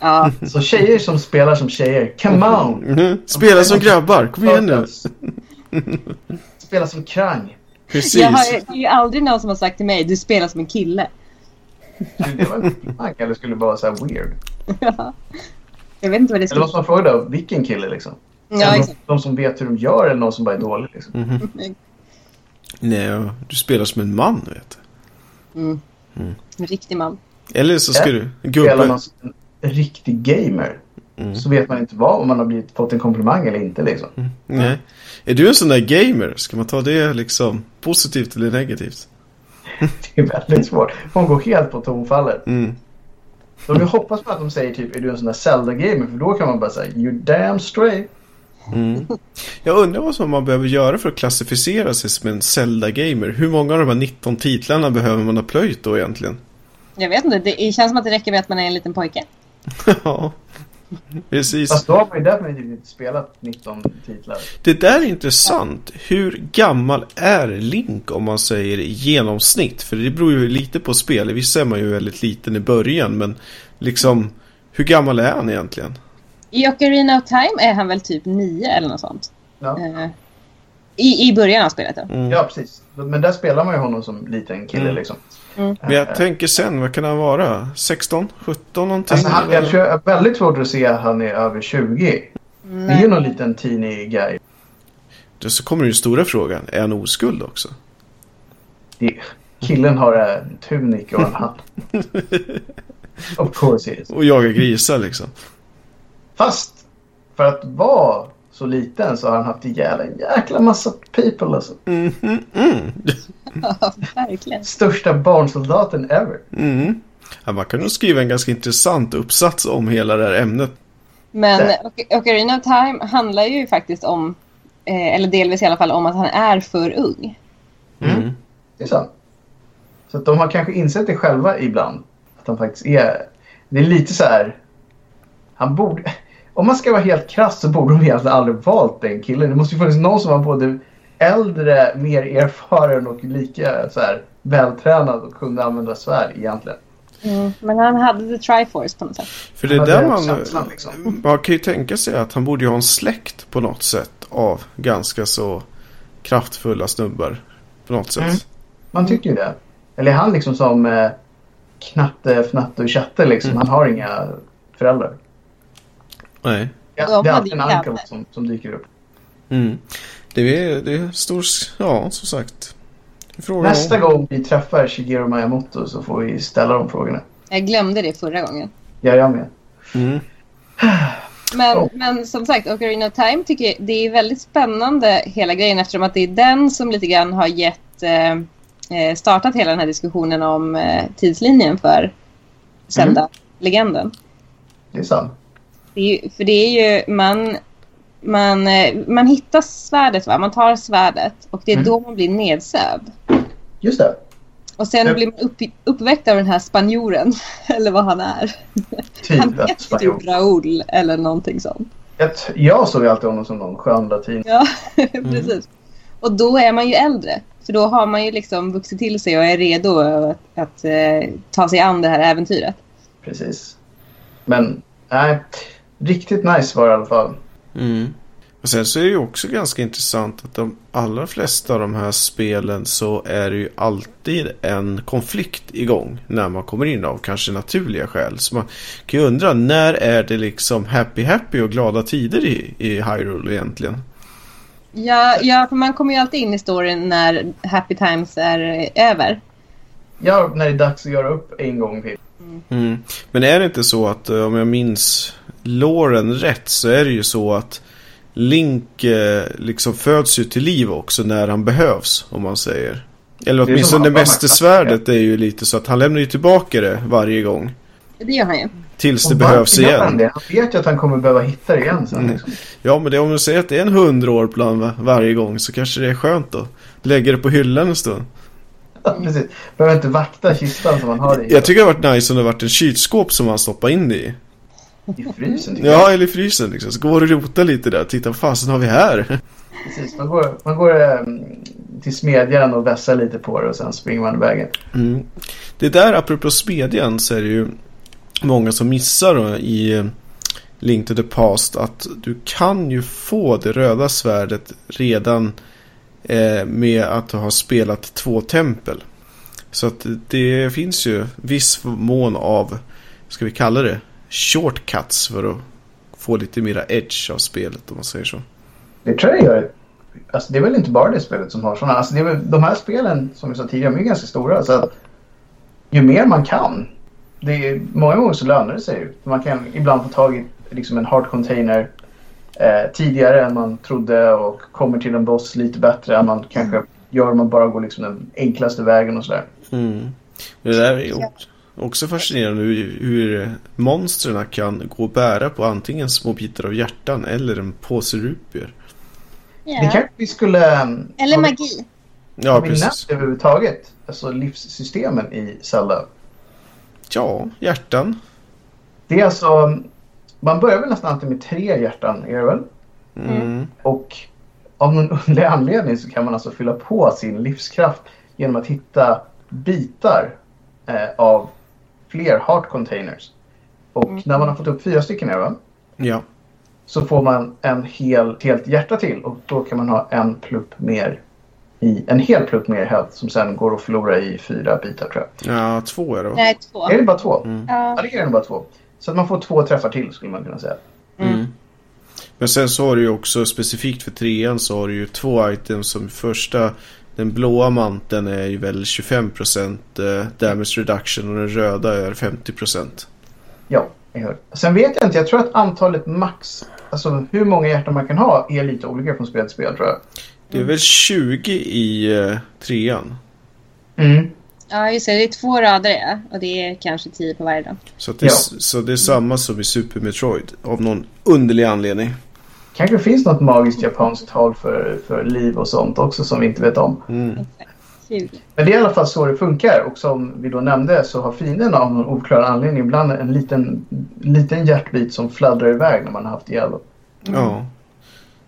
Ja, [laughs] Så tjejer som spelar som tjejer, come on! Mhm. Spela som grabbar, kom igen nu! Spela som krang. Precis. jag har, det är ju aldrig någon som har sagt till mig, du spelar som en kille. Det var en frimärke eller skulle det bara vara så här weird? [laughs] jag vet inte vad det Eller skulle måste man fråga då, vilken kille liksom? Ja, Eller exakt. de som vet hur de gör eller någon som bara är dålig liksom? Mhm. Nej, du spelar som en man, vet Mm. En riktig man. du. Eller så ska Ja. du... Spelar Gubbe. man som en riktig gamer Mm. så vet man inte vad om man har blivit, fått en komplimang eller inte liksom. Nej. Är du en sån där gamer? Ska man ta det liksom positivt eller negativt? [laughs] Det är väldigt svårt. Man går helt på tonfallet. Mm. De vill hoppas på att de säger typ är du en sån där Zelda-gamer för då kan man bara säga you damn straight. Mm. Jag undrar vad som man behöver göra för att klassificera sig som en Zelda-gamer. Hur många av de här 19 titlarna behöver man ha plöjt då egentligen? Jag vet inte, det känns som att det räcker med att man är en liten pojke. [laughs] ja, precis. Fast då har man ju definitivt inte spelat 19 titlar. Det där är intressant. Hur gammal är Link om man säger i genomsnitt? För det beror ju lite på spel. Vissa är man ju väldigt liten i början, men liksom hur gammal är han egentligen? I Ocarina of Time är han väl typ nio eller något sånt. Ja. Eh, I, I början av spelet då. Mm. Ja, precis. Men där spelar man ju honom som liten kille Mm. liksom. Mm. Men jag tänker sen, vad kan han vara? 16? 17 någonting? Alltså, han, jag tror jag väldigt svårt att se att han är över 20. Det är ju någon liten teeny guy. Då så kommer den stora frågan, är han oskuld också? Det, killen har en tunik och en hand. [laughs] of course he is. Och jagar grisar liksom. Fast för att vara så liten så har han haft ihjäl en jäkla massa people alltså. Mm, mm, mm. Ja, verkligen. Största barnsoldaten ever. Mm. Ja, man kan nog skriva en ganska intressant uppsats om hela det här ämnet. Men Ocarina of Time handlar ju faktiskt om, eh, eller delvis i alla fall, om att han är för ung. Mm. Det är sant. Så att de har kanske insett det själva ibland. Att han faktiskt är... Det är lite så här... Han borde... om man ska vara helt krass så borde de egentligen aldrig valt den killen. Det måste ju funnits någon som var både äldre, mer erfaren och lika så här, vältränad och kunde använda svärd egentligen. Mm. Men han hade the triforce på något sätt. För det är där man, känslan, liksom. man kan ju tänka sig att han borde ju ha en släkt på något sätt av ganska så kraftfulla snubbar. På något sätt. Mm. Man tycker ju det. Eller är han liksom som eh, Knatte, Fnatte och Tjatte liksom? Mm. Han har inga föräldrar. Nej. Ja, De det är alltid en anka som, som dyker upp. Mm. Det är, det är stor, ja som sagt. Frågan Nästa om- gång vi träffar Shigeru Miyamoto så får vi ställa de frågorna. Jag glömde det förra gången. Ja, jag med. Mm. [sighs] Men, Oh. men som sagt, Ocarina of Time tycker jag det är väldigt spännande hela grejen eftersom att det är den som lite grann har gett eh, eh, startat hela den här diskussionen om eh, tidslinjen för Zelda-legenden. Det är sant. Det är ju, för det är ju man, man, eh, man hittar svärdet va? Man tar svärdet och det är Mm. då man blir nedsövd. Just det. Och sen blir man upp, uppväckt av den här spanjoren. [laughs] Eller vad han är. Typ han heter spanjor. typ Raoul eller någonting sånt. Jag, t- jag såg alltid honom som någon skön latin. Ja, [laughs] precis. Och då är man ju äldre. För då har man ju liksom vuxit till sig och är redo att, att eh, ta sig an det här äventyret. Precis. Men nej, riktigt nice var det i alla fall. Mm. Och sen så är det ju också ganska intressant att de allra flesta av de här spelen så är det ju alltid en konflikt igång när man kommer in av kanske naturliga skäl. Så man kan ju undra när är det liksom happy happy och glada tider i, i Hyrule egentligen? Ja, ja, för man kommer ju alltid in i storyn när Happy Times är över. Ja, när det är dags att göra upp en gång till. Mm. Men är det inte så att eh, om jag minns låren rätt så är det ju så att Link eh, liksom föds ju till liv också när han behövs om man säger. Eller Det åtminstone mästersvärdet är ju lite så att han lämnar ju tillbaka det varje gång. Det gör han ju. Tills det Och behövs gör han igen. det? Han vet ju att han kommer behöva hitta det igen sen. Mm. Liksom. Ja men det, om du säger att det är en hundra år plan va- varje gång så kanske det är skönt då. Lägga det på hyllan en stund. Ja, Precis. Behöver inte vakta kistan som man har i, Jag tycker det har varit nice om det har varit en kylskåp som man stoppar in det i. i frysen. Ja, eller i frysen liksom. Så går och rota lite där. Titta vad fasen har vi här? [laughs] Precis. Man går, man går ehm, till smedjan och vässar lite på det och sen springer man iväg. Mm. Det där, apropå smedjan, så är det ju många som missar då i eh, Link to the Past att du kan ju få det röda svärdet redan eh, med att ha spelat två tempel. Så att det finns ju viss mån av, ska vi kalla det, shortcuts för att få lite mera edge av spelet om man säger så. Det tror jag gör. Alltså, det är väl inte bara det spelet som har sådana. Alltså, det är väl, de här spelen som vi sa tidigare, de är ganska stora. Så att ju mer man kan. Det är, många gånger så lönar det sig. Man kan ibland få tag i liksom en hard container eh, tidigare än man trodde och kommer till en boss lite bättre än man kanske gör om man bara går liksom den enklaste vägen och sådär. Mm. Det där är ju också- också fascinerande hur, hur monstren kan gå och bära på antingen små bitar av hjärtan eller en påse rupier. Det Ja. kanske vi skulle... ehm, Eller magi. Ja, precis. överhuvudtaget alltså livssystemen i Zelda? Ja, hjärtan. Det är alltså... Man börjar väl nästan alltid med tre hjärtan, är det väl? Mm. Och av någon underlig anledning så kan man alltså fylla på sin livskraft genom att hitta bitar eh, av fler heart containers. Och Mm. när man har fått upp fyra stycken är det, va? Ja. så får man en hel, helt hjärta till och då kan man ha en plupp mer i en hel plupp mer health som sen går att förlora i fyra bitar tror jag. ja, två är det va? Nej, två. Är det bara två? Mm. Ja, det är nog bara två. Så att man får två träffar till skulle man kunna säga. Mm. Men sen så har du ju också specifikt för trean så har du ju två items som första den blåa manteln är ju väl 25% eh, damage reduction och den röda är 50%. Ja, jag hör. Sen vet jag inte, jag tror att antalet max, alltså hur många hjärtan man kan ha är lite olika från spel till spel tror jag. Det är väl 20 i eh, trean. Mm. Ja, just det. Det är två rader ja. och det är kanske tio på varje dag. Så, att det, är, Ja. så det är samma som i Super Metroid av någon underlig anledning. Kanske finns något magiskt japanskt tal för, för liv och sånt också som vi inte vet om. Mm. 20. Men det är i alla fall så det funkar och som vi då nämnde så har fienden av någon oklar anledning ibland en liten, liten hjärtbit som fladdrar iväg när man har haft ihjäl dem. Ja.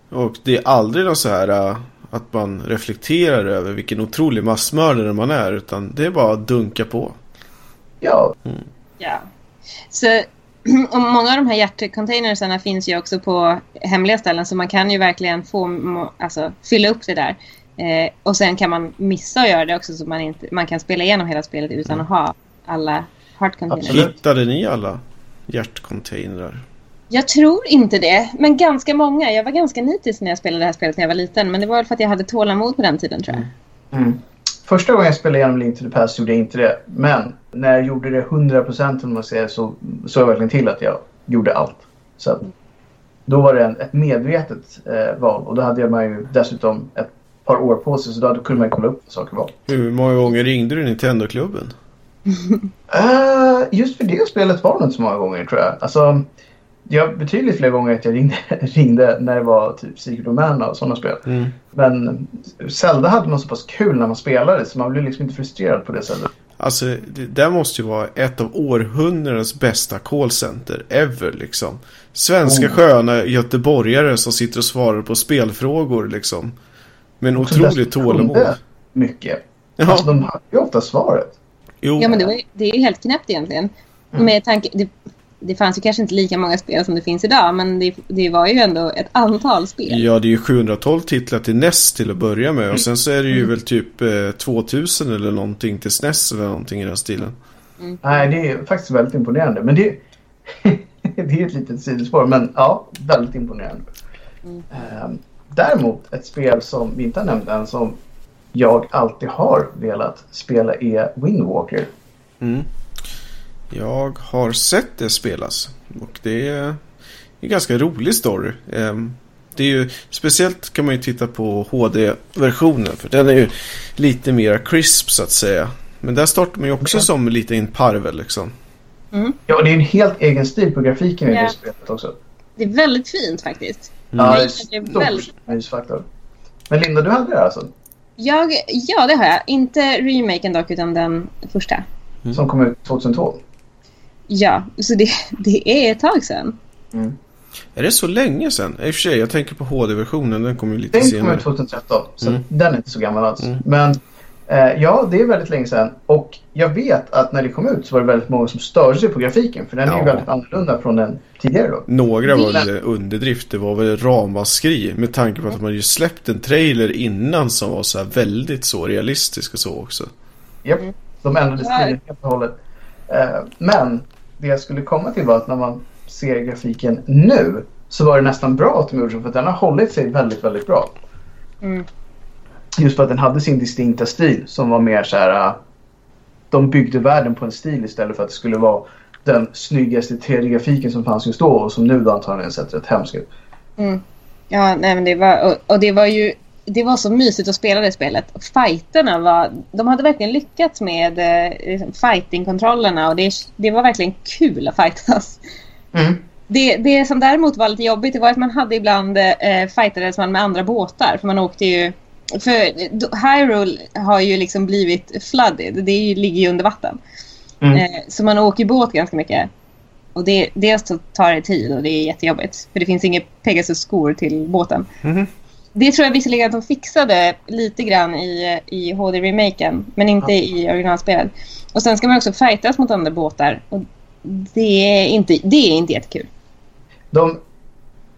Och det är aldrig något så här äh, att man reflekterar över vilken otrolig massmördare man är utan det är bara att dunka på. Ja, Ja. Så [clears throat] och många av de här hjärtcontainersarna finns ju också på hemliga ställen så man kan ju verkligen få, alltså, fylla upp det där. Eh, och sen kan man missa att göra det också så man, inte, man kan spela igenom hela spelet utan att ha alla heart containers. Absolut. Hittade ni alla hjärtcontainrar? Jag tror inte det, men ganska många. Jag var ganska nitisk när jag spelade det här spelet när jag var liten men det var väl för att jag hade tålamod på den tiden tror jag. Mm. Första gången jag spelade igenom Link to the Past gjorde jag inte det. Men när jag gjorde det 100% om man säger så såg jag verkligen till att jag gjorde allt. Så att, då var det en, ett medvetet eh, val och då hade man ju dessutom ett par år på sig så då kunde man kolla upp vad saker var. Hur många gånger ringde du Nintendo-klubben? Uh, [laughs] just för det spelet var det inte så många gånger tror jag. Alltså, jag betydligt fler gånger att jag ringde, [laughs] ringde när det var typ Secret of Mana och sådana spel. Mm. Men Zelda hade man så pass kul när man spelade så man blev liksom inte frustrerad på det sättet. Alltså det där måste ju vara ett av århundradets bästa callcenter ever liksom. Svenska Oh. sköna göteborgare som sitter och svarar på spelfrågor liksom. Med en dessutom tålamod. Mycket. Ja, Alltså, de hade ju ofta svaret. jo. Ja men det, var, ju- det är ju helt knäppt egentligen. Mm. Med tanke, det, det fanns ju kanske inte lika många spel som det finns idag men det, det var ju ändå ett antal spel. Ja, det är ju 712 titlar till NES till att börja med. Och sen så är det ju väl typ eh, 2000 eller någonting till SNES eller någonting i den stilen. Nej, det är faktiskt väldigt imponerande. Men det, [laughs] det är ett litet sidospår. Men ja, väldigt imponerande. Mm. Ehm, däremot ett spel som vi inte har nämnt än som jag alltid har velat spela är Windwalker. Mm. Jag har sett det spelas. Och det är en ganska rolig story. Ehm, Det är ju, speciellt kan man ju titta på HD-versionen. För den är ju lite mer crisp så att säga. Men där startar man ju också Ja. som lite en parvel liksom. Ja, och det är en helt egen stil på grafiken i Ja. det spelet också. Det är väldigt fint faktiskt. Mm. Ja, det är väldigt. stor mysfaktor. Men Linda, du hade det alltså? Jag, ja, det har jag. Inte remaken dock, utan den första. Mm. Som kom ut 2012? Ja, så det, det är ett tag sedan. Är det så länge sedan? I och för sig, jag tänker på HD-versionen. Den kom ju lite Den kom senare. ut 2013, så Mm. den är inte så gammal alls. Mm. Men eh, ja, det är väldigt länge sedan. Och jag vet att när det kom ut så var det väldigt många som störde sig på grafiken. För den är ju Ja. väldigt annorlunda från den tidigare då. Några var väl underdrift. Det var väl ramaskri. Med tanke på att man ju släppt en trailer innan som var så här väldigt så realistisk och så också. Japp, Mm. de ändrade Ja. stilen helt och hållet. Eh, men det jag skulle komma till var att när man ser grafiken nu så var det nästan bra att de gjorde så för att den har hållit sig väldigt, väldigt bra. Mm. Just för att den hade sin distinkta stil som var mer så här. äh, De byggde världen på en stil istället för att det skulle vara den snyggaste 3D-grafiken som fanns just då och som nu då antagligen sett rätt hemskt ut. Mm. Ja, nej, men det var, och, och det var ju det var så mysigt att spela det spelet. Fighterna var, de hade verkligen lyckats med eh, liksom fighting-kontrollerna och det, det var verkligen kul att fightas. Mm. Det, det som däremot var lite jobbigt det var att man hade ibland eh, fightades man med andra båtar. För man åkte ju... För Hyrule har ju liksom blivit flooded. Det ju, ligger ju under vatten. Mm. Eh, så man åker båt ganska mycket. Och det, dels så tar det tid och det är jättejobbigt. För det finns inget Pegasus-skor till båten. Mhm. Det tror jag visserligen att de fixade lite grann i, i HD-remaken. Men inte i originalspelet. Och sen ska man också fightas mot andra båtar. Och det är inte, det är inte jättekul. De,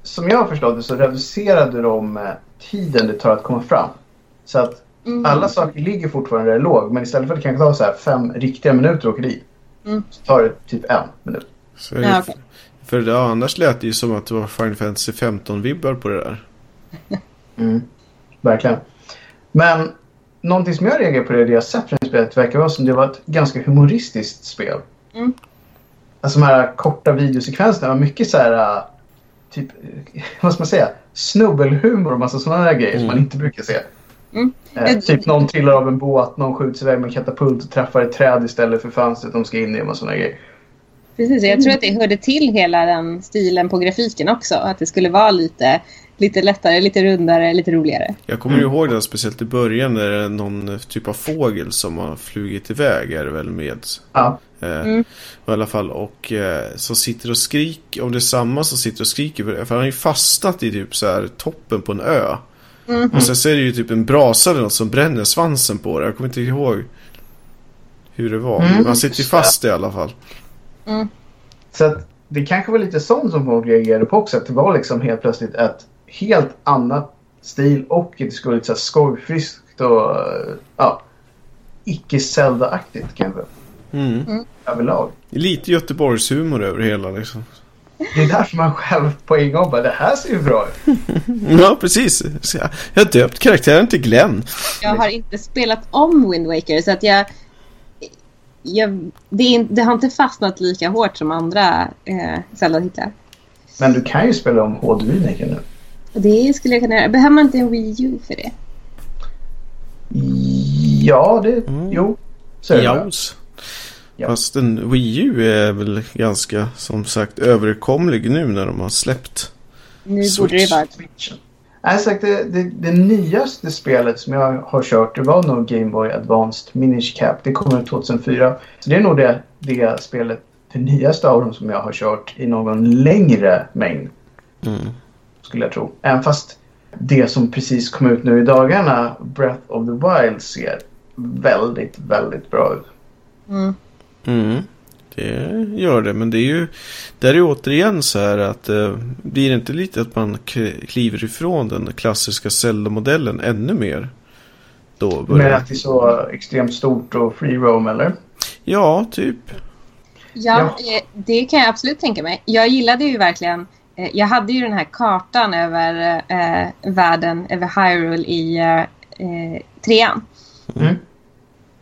som jag har förstått det så reducerade de eh, tiden det tar att komma fram. Så att Mm. alla saker ligger fortfarande där låg men istället för att det kanske tar så här fem riktiga minuter att åka dit Mm. så tar det typ en minut. Så är det, Ja, okej. För det, annars lät det ju som att det var Final Fantasy 15-vibbar på det där. [laughs] Mm. Verkligen. Men någonting som jag reagerar på det, det jag sett från spelet verkar vara som det var ett ganska humoristiskt spel. Mm. Alltså de här korta videosekvenserna var mycket så här äh, typ, [laughs] vad ska man säga, snubbelhumor och massa sådana där grejer som Mm. man inte brukar se. Mm. Eh, typ någon trillar av en båt, någon skjuts iväg med en katapult och träffar ett träd istället för fönstret de ska in i och sådana grejer. Precis, jag tror att det hörde till hela den stilen på grafiken också. Att det skulle vara lite, lite lättare, lite rundare, lite roligare. Jag kommer mm. ihåg det speciellt i början när det är någon typ av fågel som har flugit iväg är det väl med. Ja. Eh, mm. I alla fall och eh, som sitter och skriker, om det är samma som sitter och skriker. För han har ju fastnat i typ så här toppen på en ö. Mm. Och sen så är det ju typ en brasa eller något som bränner svansen på det. Jag kommer inte ihåg hur det var. Mm. Man sitter ju fast i alla fall. Mm. Så att det kanske var lite sånt som folk reagerade på också. Att det var liksom helt plötsligt ett helt annat stil och det skulle vara lite skojfriskt och ja, icke Zelda-aktigt kanske. Mm. Mm. Överlag. Lite Göteborgshumor över hela liksom. Det är därför man själv på en gång bara, det här ser ju bra ut. [laughs] ja, precis. Jag har döpt karaktären till Glenn. Jag har inte spelat om Wind Waker så att jag... jag det, är, det, har inte fastnat lika hårt som andra eh, Zelda-titlar. Men du kan ju spela om HD-remaken nu. Det skulle jag kunna göra. Behöver man inte en Wii U för det? Ja, det... Mm. Jo. Så är det. Ja. Fast en Wii U är väl ganska som sagt överkomlig nu när de har släppt Nu Switch. borde det vara Nej, sagt, det, det, det, nyaste spelet som jag har kört det var nog Game Boy Advanced Minish Cap. Det kom ut 2004. Så det är nog det, det spelet, det nyaste av dem som jag har kört i någon längre mängd. Mm. Skulle jag tro. Även fast det som precis kom ut nu i dagarna, Breath of the Wild, ser väldigt, väldigt bra ut. Mm. Mm, det gör det. Men det är ju där är återigen så här att eh, blir det inte lite att man kliver ifrån den klassiska Zelda-modellen ännu mer? Då börjar... att det är så extremt stort och free roam eller? Ja, typ. Ja, eh, det kan jag absolut tänka mig. Jag gillade ju verkligen jag hade ju den här kartan över eh, världen, över Hyrule i eh, eh trean. Mm.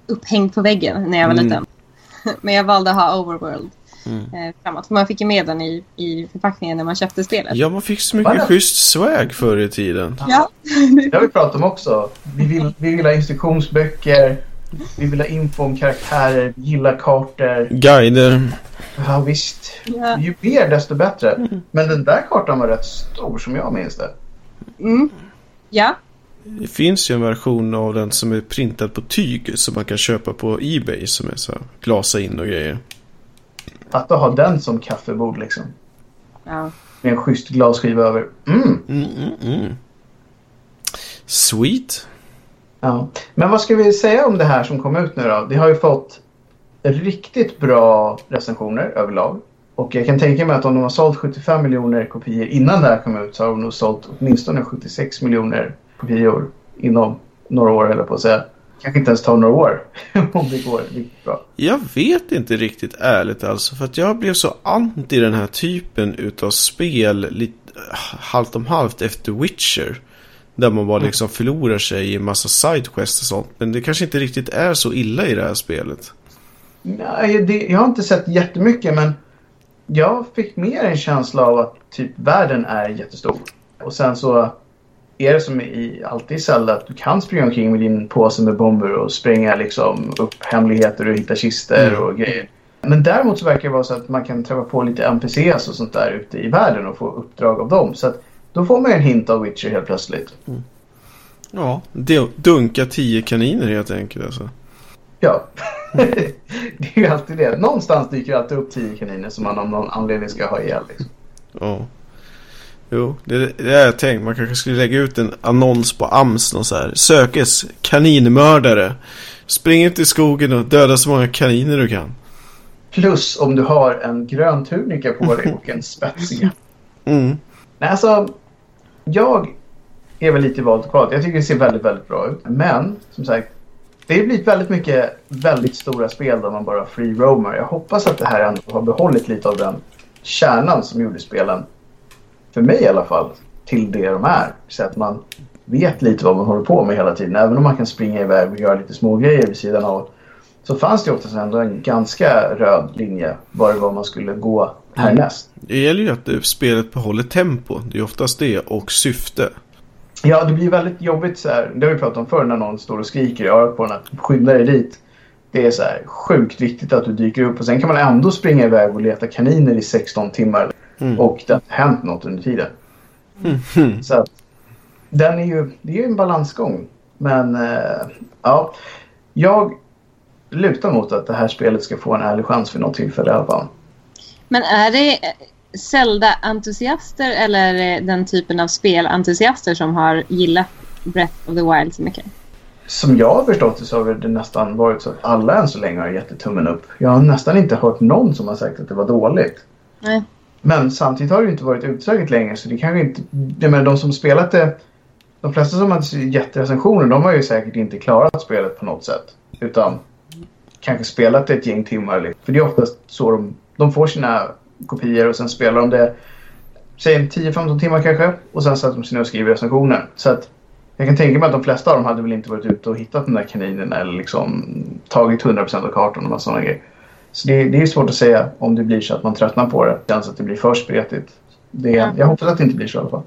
Upphängd på väggen när jag var mm. liten. [laughs] Men jag valde att ha Overworld mm. eh, framåt. För man fick ju med den i, i förpackningen när man köpte spelet. Ja, man fick så mycket Vad schysst swag förr i tiden. Ja. det har vi pratat om också. Vi vill, vi vill ha instruktionsböcker. Vi vill ha info om karaktärer, vi gillar kartor. Guider. Ja visst. Ja. Ju mer desto bättre. Mm. Men den där kartan var rätt stor som jag minns det. Mm. Ja, det finns ju en version av den som är printad på tyg som man kan köpa på Ebay som är så här, glasa in och grejer. Att ha den som kaffebord liksom. Ja. Med en schysst glasskiva över. Mm. Mm, mm, mm. Sweet. Ja. Men vad ska vi säga om det här som kom ut nu då? Det har ju fått riktigt bra recensioner överlag. Och jag kan tänka mig att om de har sålt 75 miljoner kopior innan det här kom ut så har de nog sålt åtminstone 76 miljoner kopior inom några år eller på att säga. Kanske inte ens tar några år [laughs] om det går riktigt bra. Jag vet inte riktigt ärligt alltså. För att jag blev så anti den här typen utav spel lite halvt om halvt efter Witcher. Där man bara mm. liksom förlorar sig i en massa sidequests och sånt. Men det kanske inte riktigt är så illa i det här spelet. Nej, det, jag har inte sett jättemycket men jag fick mer en känsla av att typ världen är jättestor. Och sen så är det som i, alltid i Zelda att du kan springa omkring med din påse med bomber och spränga liksom upp hemligheter och hitta kister mm. och grejer. Men däremot så verkar det vara så att man kan träffa på lite NPCs och sånt där ute i världen och få uppdrag av dem. Så att då får man en hint av Witcher helt plötsligt. Mm. Ja, dunka tio kaniner helt enkelt alltså. Ja, [laughs] det är ju alltid det. Någonstans dyker det alltid upp tio kaniner som man av någon anledning ska ha ihjäl. Liksom. Ja. Jo, det, det är jag tänkt. Man kanske skulle lägga ut en annons på AMS och så här. Sökes kaninmördare. Spring ut i skogen och döda så många kaniner du kan. Plus om du har en grön tunika på dig och en spetsig. Mm. Nej, alltså. Jag är väl lite valt kvar. Jag tycker det ser väldigt, väldigt bra ut. Men som sagt. Det har blivit väldigt mycket väldigt stora spel där man bara free roamer. Jag hoppas att det här ändå har behållit lite av den kärnan som gjorde spelen för mig i alla fall, till det de är. Så att man vet lite vad man håller på med hela tiden. Även om man kan springa iväg och göra lite små grejer vid sidan av. Så fanns det oftast ändå en ganska röd linje var det var man skulle gå härnäst. Det gäller ju att spelet behåller tempo. Det är oftast det och syfte. Ja, det blir väldigt jobbigt så här. Det har vi pratat om förr när någon står och skriker i örat på en att skynda dig dit. Det är så här sjukt viktigt att du dyker upp och sen kan man ändå springa iväg och leta kaniner i 16 timmar. Mm. Och det har inte hänt något under tiden. Mhm. Så att den är ju, det är ju en balansgång. Men eh, ja, jag lutar mot att det här spelet ska få en ärlig chans för något tillfälle i alla fall. Men är det eh, Zelda-entusiaster eller det den typen av spelentusiaster som har gillat Breath of the Wild så mycket? Som jag har förstått det så har det nästan varit så att alla än så länge har gett tummen upp. Jag har nästan inte hört någon som har sagt att det var dåligt. Nej. Men samtidigt har det ju inte varit utsäget länge så det kanske inte... Jag menar de som spelat det... De flesta som har gett recensioner de har ju säkert inte klarat spelet på något sätt. Utan kanske spelat det ett gäng timmar. liksom. För det är oftast så de, de får sina kopior och sen spelar de det säg 10-15 timmar kanske. Och sen sätter de sig ner och skriver recensioner. Så att jag kan tänka mig att de flesta av dem hade väl inte varit ute och hittat den där kaninen eller liksom tagit 100% av kartan och massa sådana grejer. Så det, det är svårt att säga om det blir så att man tröttnar på det. Det känns att det blir för spretigt. Det, Ja. Jag hoppas att det inte blir så i alla fall.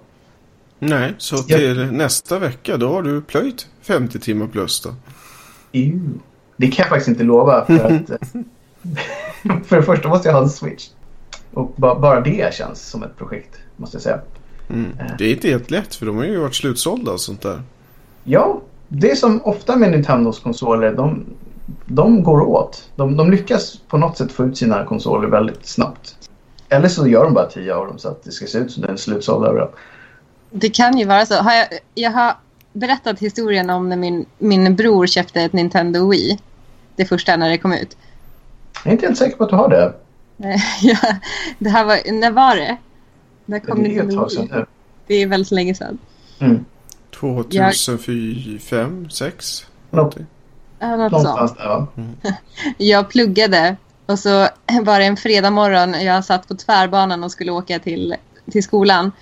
Nej, så Ja. till nästa vecka då har du plöjt 50 timmar plus då. Ew. Det kan jag faktiskt inte lova. För, att, [laughs] [laughs] [laughs] för det första måste jag ha en switch. Och ba, bara det känns som ett projekt, måste jag säga. Mm. Det är inte helt lätt för de har ju varit slutsålda och sånt där. Ja, det är som ofta med Nintendos konsoler. De, de går åt. De, de lyckas på något sätt få ut sina konsoler väldigt snabbt. Eller så gör de bara tio av dem så att det ska se ut som den är slutsåld överallt. Det kan ju vara så. Har jag, jag har berättat historien om när min, min bror köpte ett Nintendo Wii. Det första när det kom ut. Jag är inte helt säker på att du har det. [laughs] Ja, det här var, när var det? När kom det är ett sedan. Det är väldigt länge sedan. Mm. 2005, 6 någonting. Ja, något sånt. Någonstans där va? [laughs] Jag pluggade och så [clears throat] var det en fredag morgon. Jag satt på tvärbanan och skulle åka till, till skolan.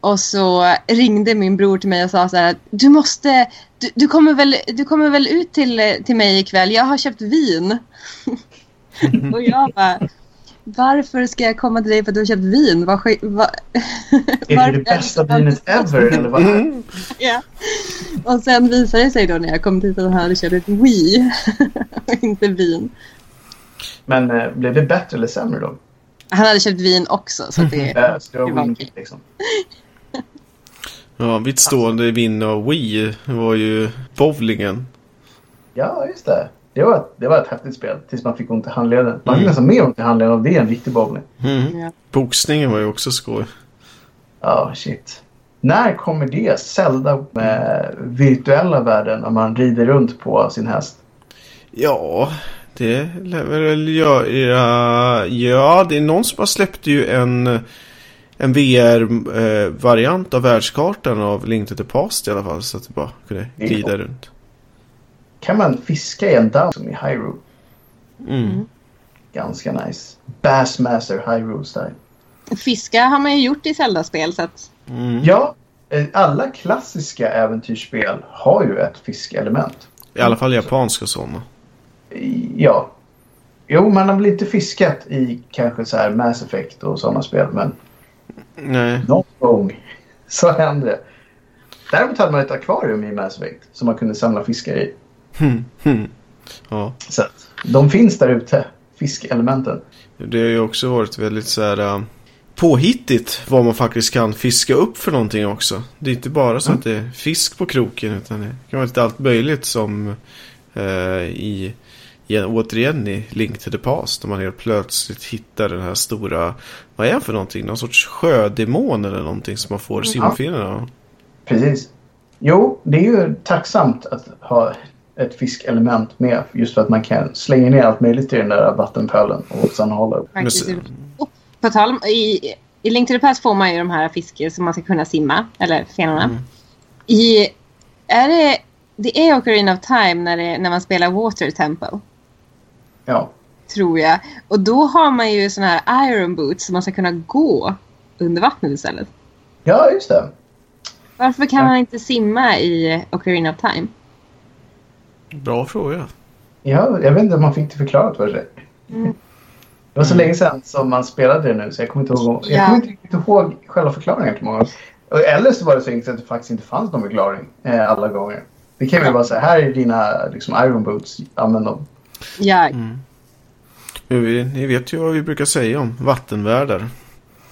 Och så ringde min bror till mig och sa så här. Du måste, du, du, kommer, väl, du kommer väl ut till, till mig ikväll? Jag har köpt vin. [laughs] [laughs] och jag bara. Varför ska jag komma till dig för att du har köpt vin? Vad, sk- vad, Är det det bästa vinet ever? Eller vad? Mm. [laughs] Ja. Och sen visade det sig då när jag kom dit att han hade köpt ett Wii. [laughs] och inte vin. Men eh, blev det bättre eller sämre då? Han hade köpt vin också. Så det, så det var Det var okej. liksom. Ja, mitt stående vinne av Wii var ju bowlingen. Ja, just det. Det var, ett- det var ett häftigt spel tills man fick ont i handleden. Man fick Mm. nästan mer ont i handleden av det än riktig bowling. Mm. ja. Boxningen var ju också skoj. Ja, shit. När kommer det? Zelda med virtuella världen när man rider runt på sin häst. Ja, det lär väl göra... Ja, det är någon som har släppt ju en, en VR-variant av världskartan av Link to the Past i alla fall. Så att det bara kunde är glida runt. Kan man fiska i en damm som i Hyrule? Mm. Ganska nice. Bassmaster Hyrule style. Fiska har man ju gjort i Zelda-spel. Så att, Mm. Ja, eh, alla klassiska äventyrsspel har ju ett fiskeelement. I alla fall japanska sådana. Ja. Jo, man har väl inte fiskat i kanske så här Mass Effect och sådana spel, men Nej. någon gång [laughs] så hände det. Däremot hade man ett akvarium i Mass Effect som man kunde samla fiskar i. [laughs] Ja, Så att de finns där ute, fiskelementen. det har ju också varit väldigt så här äh, påhittigt vad man faktiskt kan fiska upp för någonting också. Det är inte bara så Mm. att det är fisk på kroken utan det kan vara lite allt möjligt som eh, i, i återigen i Link to the Past. Om man helt plötsligt hittar den här stora, vad är det för någonting? Någon sorts sjödemon eller någonting som man får Ja. simfinnarna. Precis. Jo, det är ju tacksamt att ha ett fiskelement med just för att man kan slänga ner allt möjligt i den där vattenpölen och sen hålla upp. På tal om, i, i Link to the Past får man ju de här fiskar som man ska kunna simma. Eller fenorna. Mm. I, är det, det är Ocarina of Time när, det, när man spelar Water Temple. Ja. Tror jag. Och då har man ju såna här iron boots som man ska kunna gå under vattnet istället. Ja, just det. Varför kan Ja. man inte simma i Ocarina of Time? Bra fråga. Ja, jag vet inte om man fick det förklarat för sig. Mm. Det var så Mm. länge sedan som man spelade det nu så jag kommer inte ihåg, jag Ja. kommer inte riktigt ihåg själva förklaringen till många. Eller så var det så enkelt att det faktiskt inte fanns någon förklaring eh, alla gånger. Det kan ju vara så här, här är dina liksom, iron boots, använd dem. Ja, Men vi, ni vet ju vad vi brukar säga om vattenvärdar.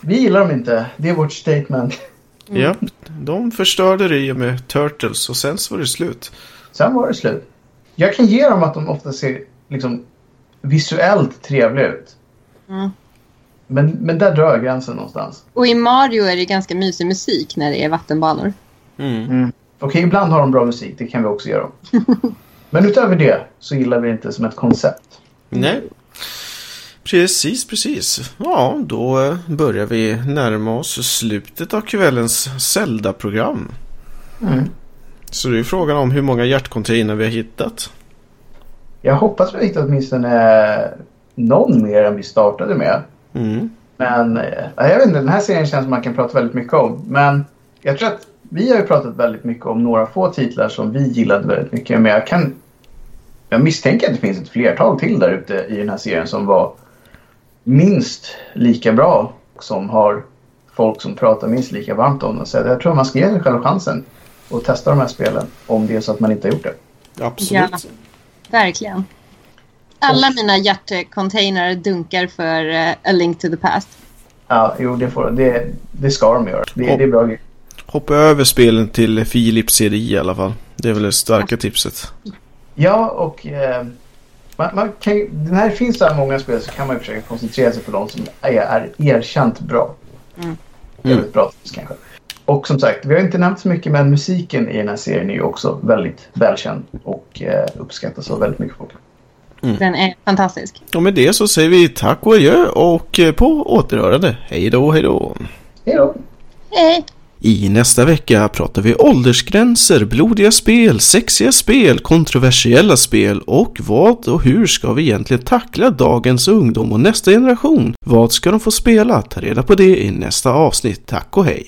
Vi gillar dem inte. Det är vårt statement. Ja, de förstörde det i och med Turtles och sen så var det slut. Sen var det slut. Jag kan ge dem att de ofta ser liksom visuellt trevliga ut. Mm. Men, men där drar gränsen någonstans. och i Mario är det ganska mysig musik när det är vattenbanor. Mm. Okej, ibland har de bra musik. Det kan vi också ge dem. [laughs] men utöver det så gillar vi det inte som ett koncept. Nej. Precis, precis. Ja, då eh, börjar vi närma oss slutet av kvällens Zelda-program. Mm. Så det är frågan om hur många hjärtcontainer vi har hittat. Jag hoppas vi hittar åtminstone någon mer än vi startade med. Mm. Men eh, jag vet inte, den här serien känns som man kan prata väldigt mycket om. Men jag tror att vi har ju pratat väldigt mycket om några få titlar som vi gillade väldigt mycket. Men jag kan... Jag misstänker att det finns ett flertal till där ute i den här serien som var minst lika bra. Som har folk som pratar minst lika varmt om den. Så jag tror man ska ge sig själv chansen och testa de här spelen om det är så att man inte har gjort det. Absolut. Ja. Verkligen. Alla mina hjärtcontainrar dunkar för eh, A Link to the Past. Ja, jo, det, får, det, det ska de göra. Det, det är bra. Hoppa över spelen till Philips CD i alla fall. Det är väl det starka tipset. Ja, och eh, man, man kan, när det finns så här många spel så kan man ju försöka koncentrera sig på de som är, är erkänt bra. Mm. Det är väl ett bra tips kanske. Och som sagt, vi har inte nämnt så mycket men musiken i den här serien är ju också väldigt välkänd och eh, uppskattas av väldigt mycket folk. Den är fantastisk. Och med det så säger vi tack och adjö och eh, på återhörande. Hej då, hej då. Hej då! Hej! I nästa vecka pratar vi åldersgränser, blodiga spel, sexiga spel, kontroversiella spel och vad och hur ska vi egentligen tackla dagens ungdom och nästa generation? Vad ska de få spela? Ta reda på det i nästa avsnitt. Tack och hej!